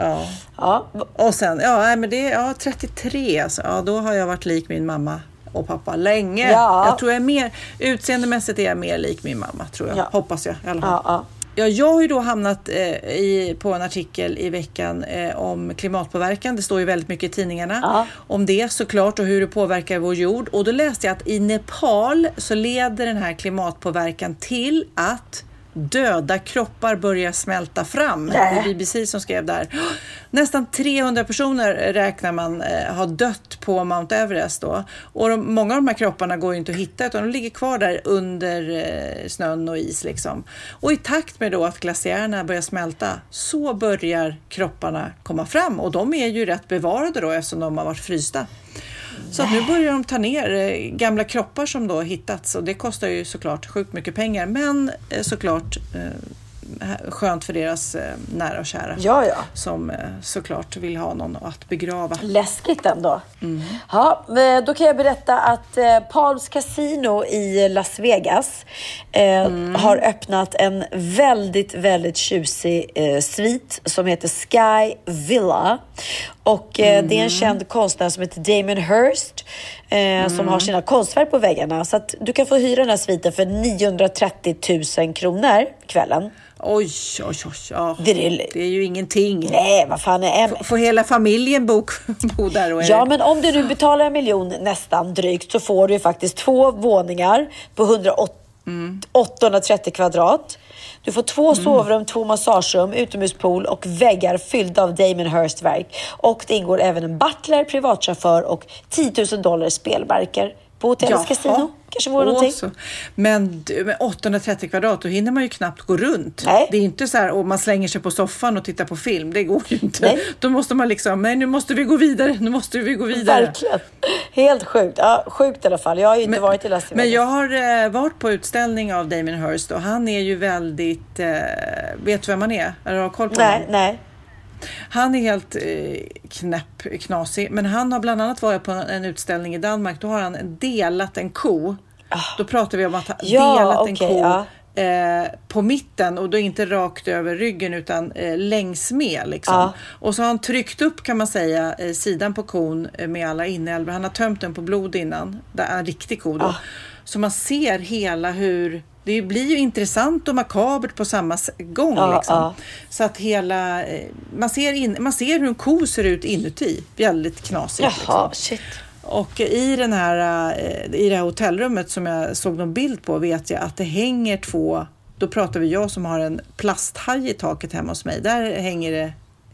ja. Ja, och sen, ja, men det ja, 33 alltså. Ja, då har jag varit lik min mamma och pappa länge. Ja. Jag tror jag är mer, utseendemässigt är jag mer lik min mamma, tror jag. Ja. Hoppas jag i alla fall. ja, ja. Ja, jag har ju då hamnat eh, i, på en artikel i veckan eh, om klimatpåverkan. Det står ju väldigt mycket i tidningarna om det såklart och hur det påverkar vår jord. Och då läste jag att i Nepal så leder den här klimatpåverkan till att döda kroppar börjar smälta fram. Det är BBC som skrev där. Nästan 300 personer räknar man eh, har dött på Mount Everest då. Och de, många av de här kropparna går ju inte att hitta utan de ligger kvar där under eh, snön och is liksom. Och i takt med då att glaciärerna börjar smälta så börjar kropparna komma fram och de är ju rätt bevarade då eftersom de har varit frysta. Så att nu börjar de ta ner eh, gamla kroppar som då hittats och det kostar ju såklart sjukt mycket pengar men eh, såklart eh, skönt för deras nära och kära Ja, ja. som såklart vill ha någon att begrava. Läskigt ändå. Ja, eh, då kan jag berätta att Palms Casino i Las Vegas eh, har öppnat en väldigt, väldigt tjusig svit som heter Sky Villa. Och eh, det är en känd konstnär som heter Damon Hirst eh, som har sina konstverk på väggarna. Så att du kan få hyra den här sviten för 930 000 kronor kvällen. Oj, oj, oj. Ja. Det är, Det är ju ingenting. nej, vad fan är en, Får hela familjen bo, bo där? Och Ja, det- men om du nu betalar en miljon nästan drygt så får du ju faktiskt två våningar på 108, 830 kvadrat. Du får två sovrum, två massagerum, utomhuspool och väggar fyllda av Damon Hirst verk. Och det ingår även en butler, privatchaufför och 10 000 dollar spelmarker på hotellets Jaha. kasino. Kanske vore någonting. så. Men med 830 kvadrat, då hinner man ju knappt gå runt. Nej. Det är inte så här, och man slänger sig på soffan och tittar på film. Det går ju inte. Nej. Då måste man liksom, nej nu måste vi gå vidare, nu måste vi gå vidare. Verkligen. Helt sjukt. Ja, sjukt i alla fall. Jag har ju inte varit i Las Vegas. Men jag har eh, varit på utställning av Damien Hirst och han är ju väldigt, eh, vet du vem han är? Eller har du koll på Nej, honom? nej. Han är helt eh, knäpp, knasig, men han har bland annat varit på en utställning i Danmark. Då har han delat en ko Då pratar vi om att ha Ja, delat en okej, ko ja. eh, på mitten och då inte rakt över ryggen utan eh, längs med. Liksom. Ja. Och så har han tryckt upp kan man säga eh, sidan på kon eh, med alla inälvor. Han har tömt den på blod innan. Det är en riktig ko då. Ja. Så man ser hela hur det blir ju intressant och makabert på samma gång. Ja, liksom. ja. Så att hela, eh, man, ser in, man ser hur en ko ser ut inuti. Väldigt knasigt. Jaha, liksom. Och i, den här, eh, i det här hotellrummet som jag såg någon bild på vet jag att det hänger två, då pratar vi jag som har en plasthaj i taket hemma hos mig. Där hänger det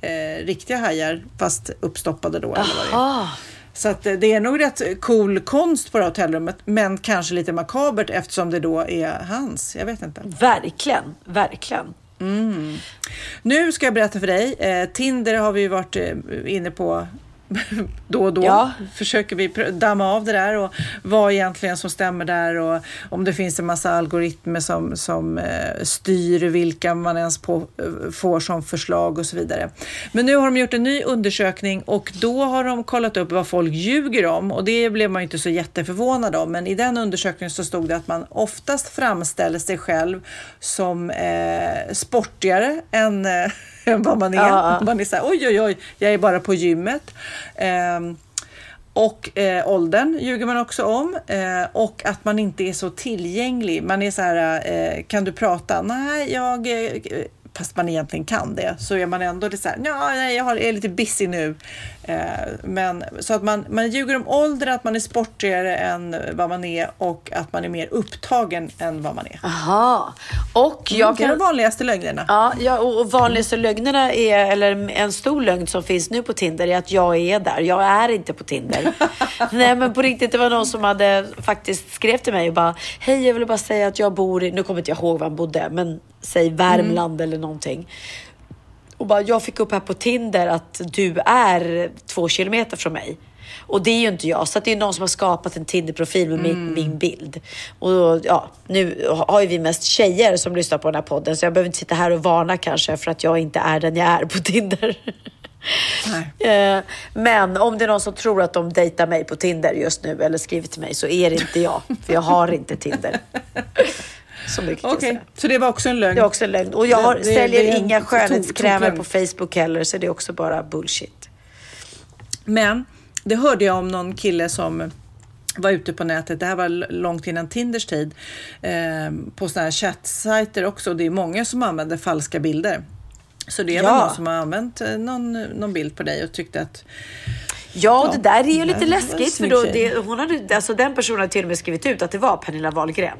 eh, riktiga hajar fast uppstoppade då. Eller vad det är. Så att eh, det är nog rätt cool konst på det här hotellrummet men kanske lite makabert eftersom det då är hans. Jag vet inte. Verkligen, verkligen. Nu ska jag berätta för dig. Eh, Tinder har vi ju varit eh, inne på då och då. Ja. Försöker vi damma av det där och vad egentligen som stämmer där och om det finns en massa algoritmer som, som eh, styr vilka man ens på, eh, får som förslag och så vidare. Men nu har de gjort en ny undersökning och då har de kollat upp vad folk ljuger om och det blev man inte så jätteförvånad om. Men i den undersökningen så stod det att man oftast framställer sig själv som eh, sportigare än eh, än vad man är. Ja. Man är så här, oj, oj, oj, jag är bara på gymmet. Ehm, och eh, åldern ljuger man också om eh, och att man inte är så tillgänglig. Man är så här, eh, kan du prata? Nej, jag... Eh, fast man egentligen kan det, så är man ändå lite så här, "Nja, nej, jag har- är lite busy nu. Eh, men, så att man, man ljuger om ålder, att man är sportigare än vad man är och att man är mer upptagen än vad man är. Aha. Och jag det är de kan... vanligaste lögnerna. Ja, ja, och och vanligaste lögnerna är, eller en stor lögn som finns nu på Tinder är att jag är där. Jag är inte på Tinder. Nej men på riktigt, det var någon som hade faktiskt skrev till mig och bara Hej, jag vill bara säga att jag bor i, nu kommer inte jag ihåg var han bodde, men säg Värmland eller någonting. Och bara, jag fick upp här på Tinder att du är två kilometer från mig. Och det är ju inte jag, så det är någon som har skapat en Tinder-profil med min, min bild. Och ja, nu har ju vi mest tjejer som lyssnar på den här podden, så jag behöver inte sitta här och varna kanske för att jag inte är den jag är på Tinder. Eh, Men om det är någon som tror att de dejtar mig på Tinder just nu eller skriver till mig så är det inte jag, för jag har inte Tinder. Så mycket kan jag Okej, säga. så det var också en lögn. Det är också en lögn. Och jag har, Det- säljer det är inga skönhetskrämer på Facebook heller, så det är också bara bullshit. Men det hörde jag om någon kille som var ute på nätet, det här var långt innan Tinders tid, eh, på sådana här chattsajter också. Det är många som använder falska bilder. Så det var Ja. någon som har använt eh, någon, någon bild på dig och tyckte att Ja, Ja, det där är ju lite läskigt för då, det, hon hade, alltså den personen hade till och med skrivit ut att det var Pernilla Wahlgren.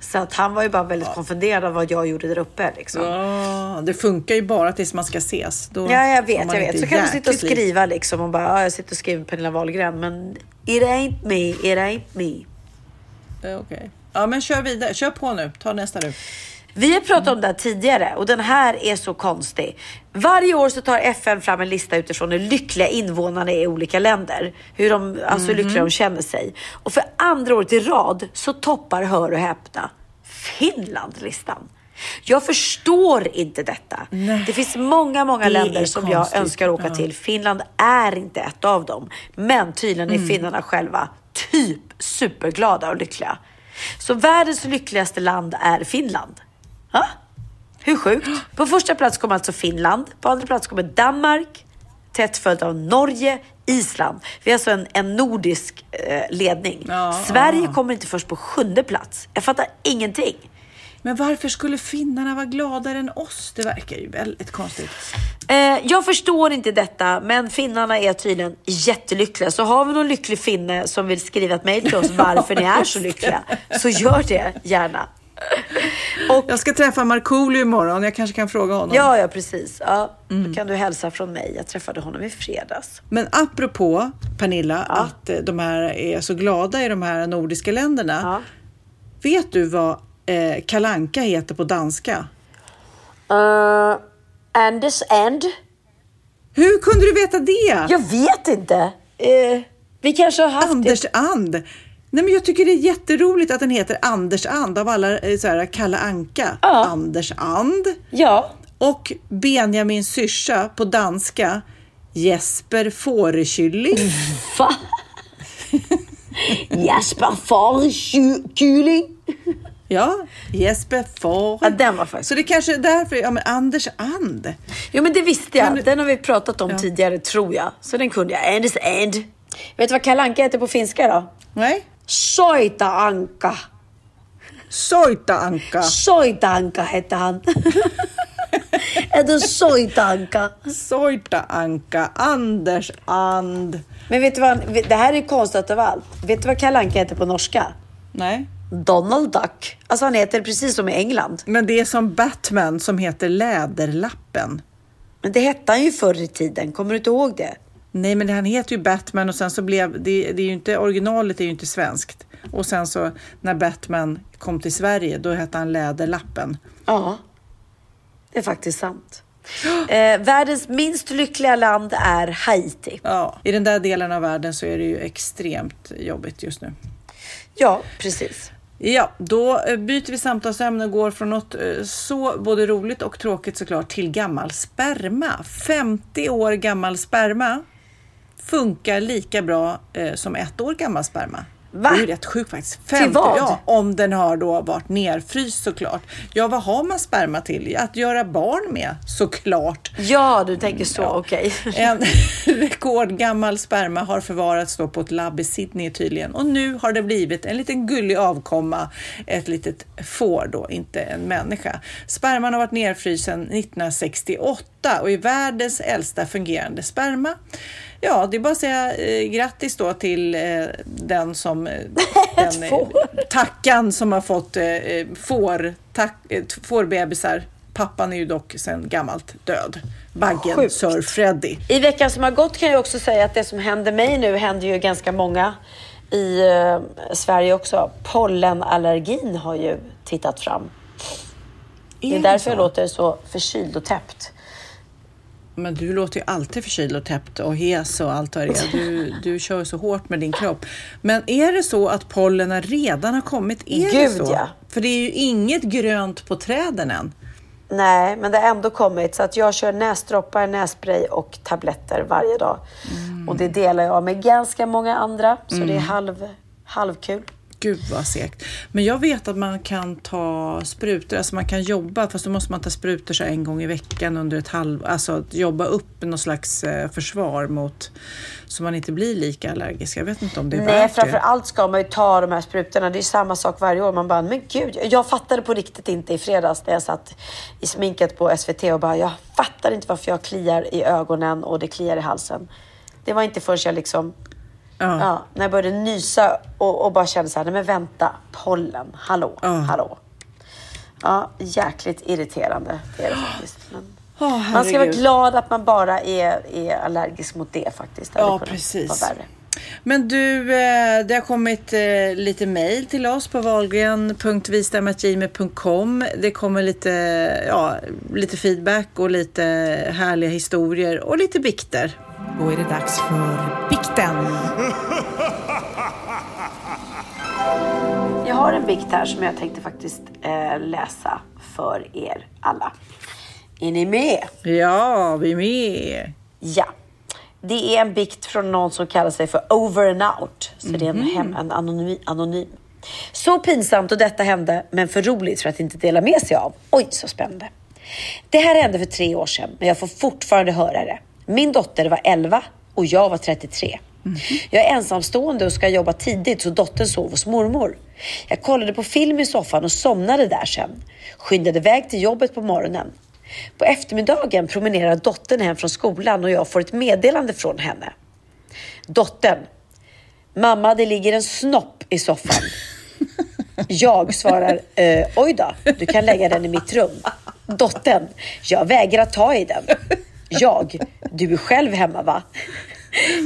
Så att han var ju bara väldigt konfunderad av vad jag gjorde där uppe. Liksom. Ja, "Ja, det funkar ju bara tills man ska ses. Då jag har vet, jag vet. Så kan du sitta och skriva liksom och bara, ja, jag sitter och skriver Pernilla Wahlgren, men it ain't me, it ain't me. Okej. Ja, men kör vidare. Kör på nu. Ta nästa nu. Vi har pratat om det här tidigare och den här är så konstig. Varje år så tar FN fram en lista utifrån hur lyckliga invånarna är i olika länder. Hur de, alltså hur lyckliga de känner sig. Och för andra året i rad så toppar, hör och häpna, Finland listan. Jag förstår inte detta. Det finns många, många Det länder är som jag konstigt. önskar åka Ja. till. Finland är inte ett av dem. Men tydligen är Mm. finnarna själva typ superglada och lyckliga. Så världens lyckligaste land är Finland. Ha? Hur sjukt? På första plats kommer alltså Finland. På andra plats kommer Danmark. Tätt följt av Norge, Island. Vi har alltså en, en nordisk eh, ledning. Ja, Sverige ja. kommer inte först på sjunde plats. Jag fattar ingenting. Men varför skulle finnarna vara gladare än oss? Det verkar ju väldigt konstigt. Eh, jag förstår inte detta, men finnarna är tydligen jättelyckliga. Så har vi någon lycklig finne som vill skriva ett mejl till oss varför ni är så lyckliga, så gör det gärna. Och, Jag ska träffa Markoolio imorgon. Jag kanske kan fråga honom. ja, ja, precis. Ja, Mm. Då kan du hälsa från mig. Jag träffade honom i fredags. Men apropå Pernilla, att eh, de här är så glada i de här nordiska länderna. Ja. Vet du vad eh, kalanka heter på danska? Uh, Anders and? Hur kunde du veta det? Jag vet inte. Eh, vi kanske har haft Anders det. And. Nej, men jag tycker det är jätteroligt att den heter Anders And av alla eh, så här, Kalle Anka. Ja. Anders And. Ja. Och Benjamin Syrsa på danska Jesper Fårekylling. Va? Jasper Fahrenkyling. Ja, Jesper Fahn. Ja, den var faktiskt- Så det kanske är därför, ja men Anders And. Jo men det visste jag. Den har vi pratat om Ja. tidigare tror jag. Så den kunde jag. Anders and. Vet du vad Kalle Anka heter på finska då? Nej? Soita Anka. Soita Anka. Soita Anka hette han. Eller Soita Anka. Soita Anka. Anders And. Men vet du vad? Det här är konstigt av allt. Vet du vad Kalle Anka heter på norska? Nej. Donald Duck. Alltså han heter precis som i England. Men det är som Batman som heter Läderlappen. Men det hette han ju förr i tiden. Kommer du inte ihåg det? Nej, men han heter ju Batman och sen så blev det, det är ju inte originalet är ju inte svenskt. Och sen så när Batman kom till Sverige, då hette han Läderlappen. Ja, det är faktiskt sant. Eh, världens minst lyckliga land är Haiti. Ja, i den där delen av världen så är det ju extremt jobbigt just nu. Ja, precis. Ja, då eh, byter vi samtalsämne och går från något eh, så både roligt och tråkigt såklart till gammal sperma. 50 år gammal sperma funkar lika bra eh, som ett år gammal sperma. Va? Det är ju rätt sjukt faktiskt. 50, vad? Ja, om den har då varit nerfryst såklart. Ja, vad har man sperma till? Att göra barn med såklart. Ja, du tänker så. Okej. En rekordgammal sperma har förvarats då på ett labb i Sydney tydligen och nu har det blivit en liten gullig avkomma, ett litet får då, inte en människa. Sperman har varit nerfrysen 1968 och är världens äldsta fungerande sperma. Ja, det är bara att säga eh, grattis då till eh, den som eh, den, eh, tackan som har fått eh, eh, får, tack, fårbebisar. Pappan är ju dock sedan gammalt död. Baggen Sjukt. Sir Freddy. I veckan som har gått kan jag också säga att det som händer mig nu händer ju ganska många i eh, Sverige också. Pollenallergin har ju tittat fram. Det är därför jag låter så förkyld och täppt. Men du låter ju alltid förkyld och täppt och hes och allt vad det är. Du, du kör så hårt med din kropp. Men är det så att pollen redan har kommit? Är det Gud, så? ja. För det är ju inget grönt på träden än. Nej, men det har ändå kommit så att jag kör näsdroppar, nässpray och tabletter varje dag. Och det delar jag med ganska många andra, så det är halv, halvkul. Gud vad segt. Men jag vet att man kan ta sprutor, alltså man kan jobba, fast då måste man ta sprutor så en gång i veckan under ett halv, alltså att jobba upp någon slags eh, försvar mot, så man inte blir lika allergisk. Jag vet inte om det är Nej, framför det. allt ska man ju ta de här sprutorna. Det är samma sak varje år. Man bara, men gud, jag fattade på riktigt inte i fredags när jag satt i sminket på SVT och bara, jag fattar inte varför jag kliar i ögonen och det kliar i halsen. Det var inte förrän jag liksom, Ja. ja, när jag började nysa och, och bara kände så här, nej men vänta, pollen, hallå, Ja. hallå. Ja, jäkligt irriterande det är det faktiskt. Men Åh, man ska vara glad att man bara är, är allergisk mot det faktiskt. Det Ja, precis. Men du, eh, det har kommit eh, lite mejl till oss på valgren.vistam.gmail.com. Det kommer lite, ja, lite feedback och lite härliga historier och lite bikter. Då är det dags för bikten. Har en bikt här som jag tänkte faktiskt eh, läsa för er alla. Är ni med? Ja, vi är med. Ja. Det är en bikt från någon som kallar sig för Over and Out. Så det är en, hem, en anonym, anonym. Så pinsamt och detta hände, men för roligt för att inte dela med sig av. Oj, så spännande. Det här hände för tre år sedan, men jag får fortfarande höra det. Min dotter var 11 och jag var 33. Jag är ensamstående och ska jobba tidigt så dottern sov hos mormor. Jag kollade på film i soffan och somnade där sen. Skyndade iväg till jobbet på morgonen. På eftermiddagen promenerar dottern hem från skolan och jag får ett meddelande från henne. Dottern. Mamma, det ligger en snopp i soffan. Jag svarar, eh, oj då, du kan lägga den i mitt rum. Dottern, jag vägrar ta i den. Jag, du är själv hemma va?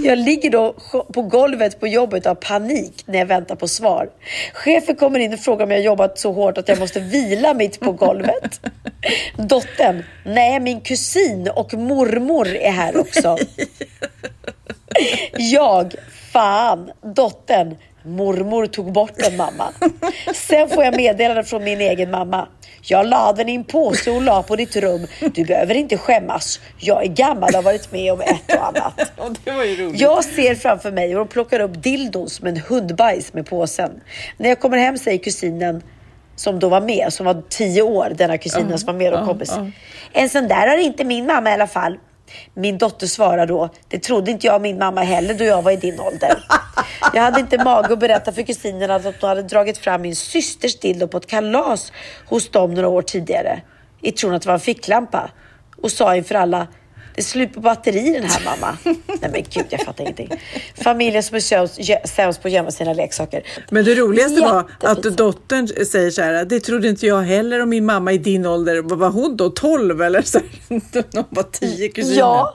Jag ligger då på golvet på jobbet av panik när jag väntar på svar. Chefen kommer in och frågar om jag jobbat så hårt att jag måste vila mitt på golvet. Dottern, nej min kusin och mormor är här också. Jag, fan, dottern, mormor tog bort en mamma. Sen får jag meddelande från min egen mamma. Jag la den i en påse och la på ditt rum. Du behöver inte skämmas. Jag är gammal och har varit med om ett och annat. Och det var ju roligt. Jag ser framför mig hur de plockar upp dildon som en hundbajs med påsen. När jag kommer hem säger kusinen som då var med, som var tio år, denna kusinen som var med och kompis. En sån där har inte min mamma i alla fall. Min dotter svarar då, det trodde inte jag och min mamma heller då jag var i din ålder. Jag hade inte mage att berätta för kusinerna att de hade dragit fram min systers dildo på ett kalas hos dem några år tidigare. I tron att det var en ficklampa. Och sa inför alla, det är slut på batteri den här mamma. Nej men gud, jag fattar ingenting. Familjen som är sämst- sämst på att gömma sina leksaker. Men det roligaste var att dottern säger så här, det trodde inte jag heller om min mamma i din ålder. Vad var hon då? 12 eller? Så de var 10 kusiner. Ja.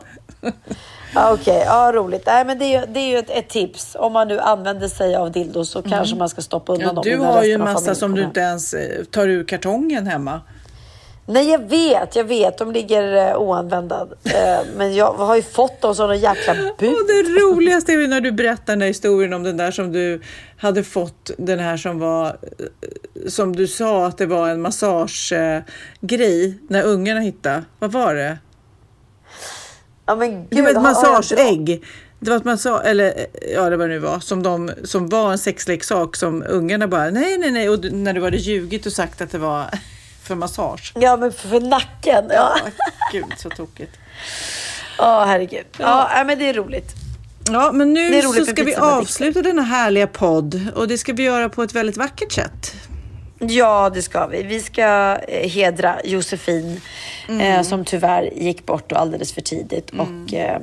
Okej, ja, roligt. Nej, men det är ju, det är ju ett, ett tips. Om man nu använder sig av dildo så kanske man ska stoppa undan Mm. Ja, dem du har ju en massa som du inte ens eh, tar ur kartongen hemma. Nej, jag vet, jag vet. De ligger eh, oanvända. Eh, men jag har ju fått dem som en jäkla bud. Och det roligaste är ju när du berättar den där historien om den där som du hade fått, den här som var, eh, som du sa att det var en massagegrej när ungarna hittade. Vad var det? Ja, men Det var ett massageägg. Det var ett massage, eller eh, ja det var nu var, som, de, som var en sexleksak som ungarna bara nej nej nej och när du hade ljugit och sagt att det var för massage. Ja, men för, för nacken. Ja, Gud så tokigt. ja herregud. Ja, nej, men det är roligt. Ja, men nu så ska vi avsluta denna härliga podd och det ska vi göra på ett väldigt vackert sätt. Ja, det ska vi. Vi ska eh, hedra Josefin Mm. eh, som tyvärr gick bort alldeles för tidigt. Och eh,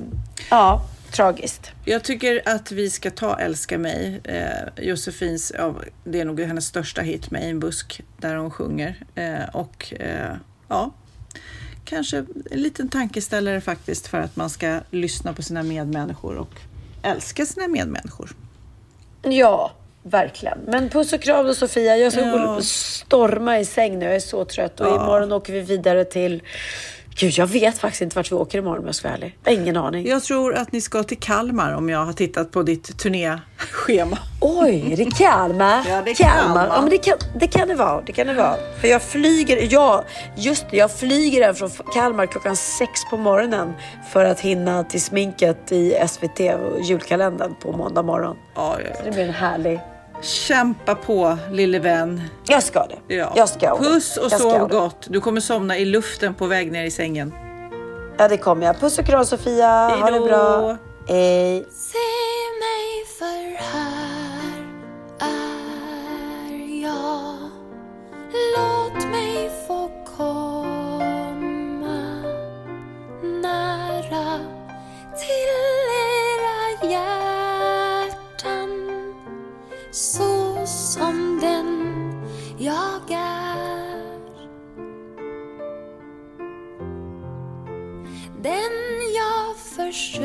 ja, tragiskt. Jag tycker att vi ska ta Älska mig, eh, Josefins, ja, det är nog hennes största hit, Mig i en busk, där hon sjunger. Eh, och eh, ja, kanske en liten tankeställare faktiskt för att man ska lyssna på sina medmänniskor och älska sina medmänniskor. Ja, verkligen. Men puss och kram då Sofia. Jag ska gå Ja. och storma i säng nu. Jag är så trött. Och imorgon åker vi vidare till... Gud, jag vet faktiskt inte vart vi åker imorgon om jag ska vara ärlig. Jag har ingen aning. Jag tror att ni ska till Kalmar om jag har tittat på ditt turnéschema. Oj, är det Kalmar? Ja, det är Kalmar. Kalmar. Ja, men det kan, det kan det vara. Det kan det vara. För jag flyger, ja, just det, jag flyger hem från Kalmar klockan sex på morgonen för att hinna till sminket i SVT och julkalendern på måndag morgon. Ja, ja, Det blir en härlig... Kämpa på lille vän. Jag ska det. Ja. Jag ska. Puss och Jag sov gott. Du kommer somna i luften på väg ner i sängen. Ja, det kommer jag. Puss och kram Sofia. Ha det Hejdå. bra. Hej. Se mig för här är jag Låt mig så som den jag är den jag försöker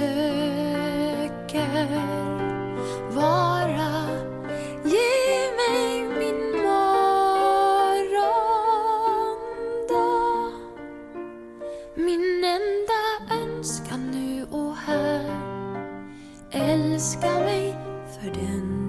vara. Ge mig min morgondag. Min enda önskan nu och här. Älska mig för den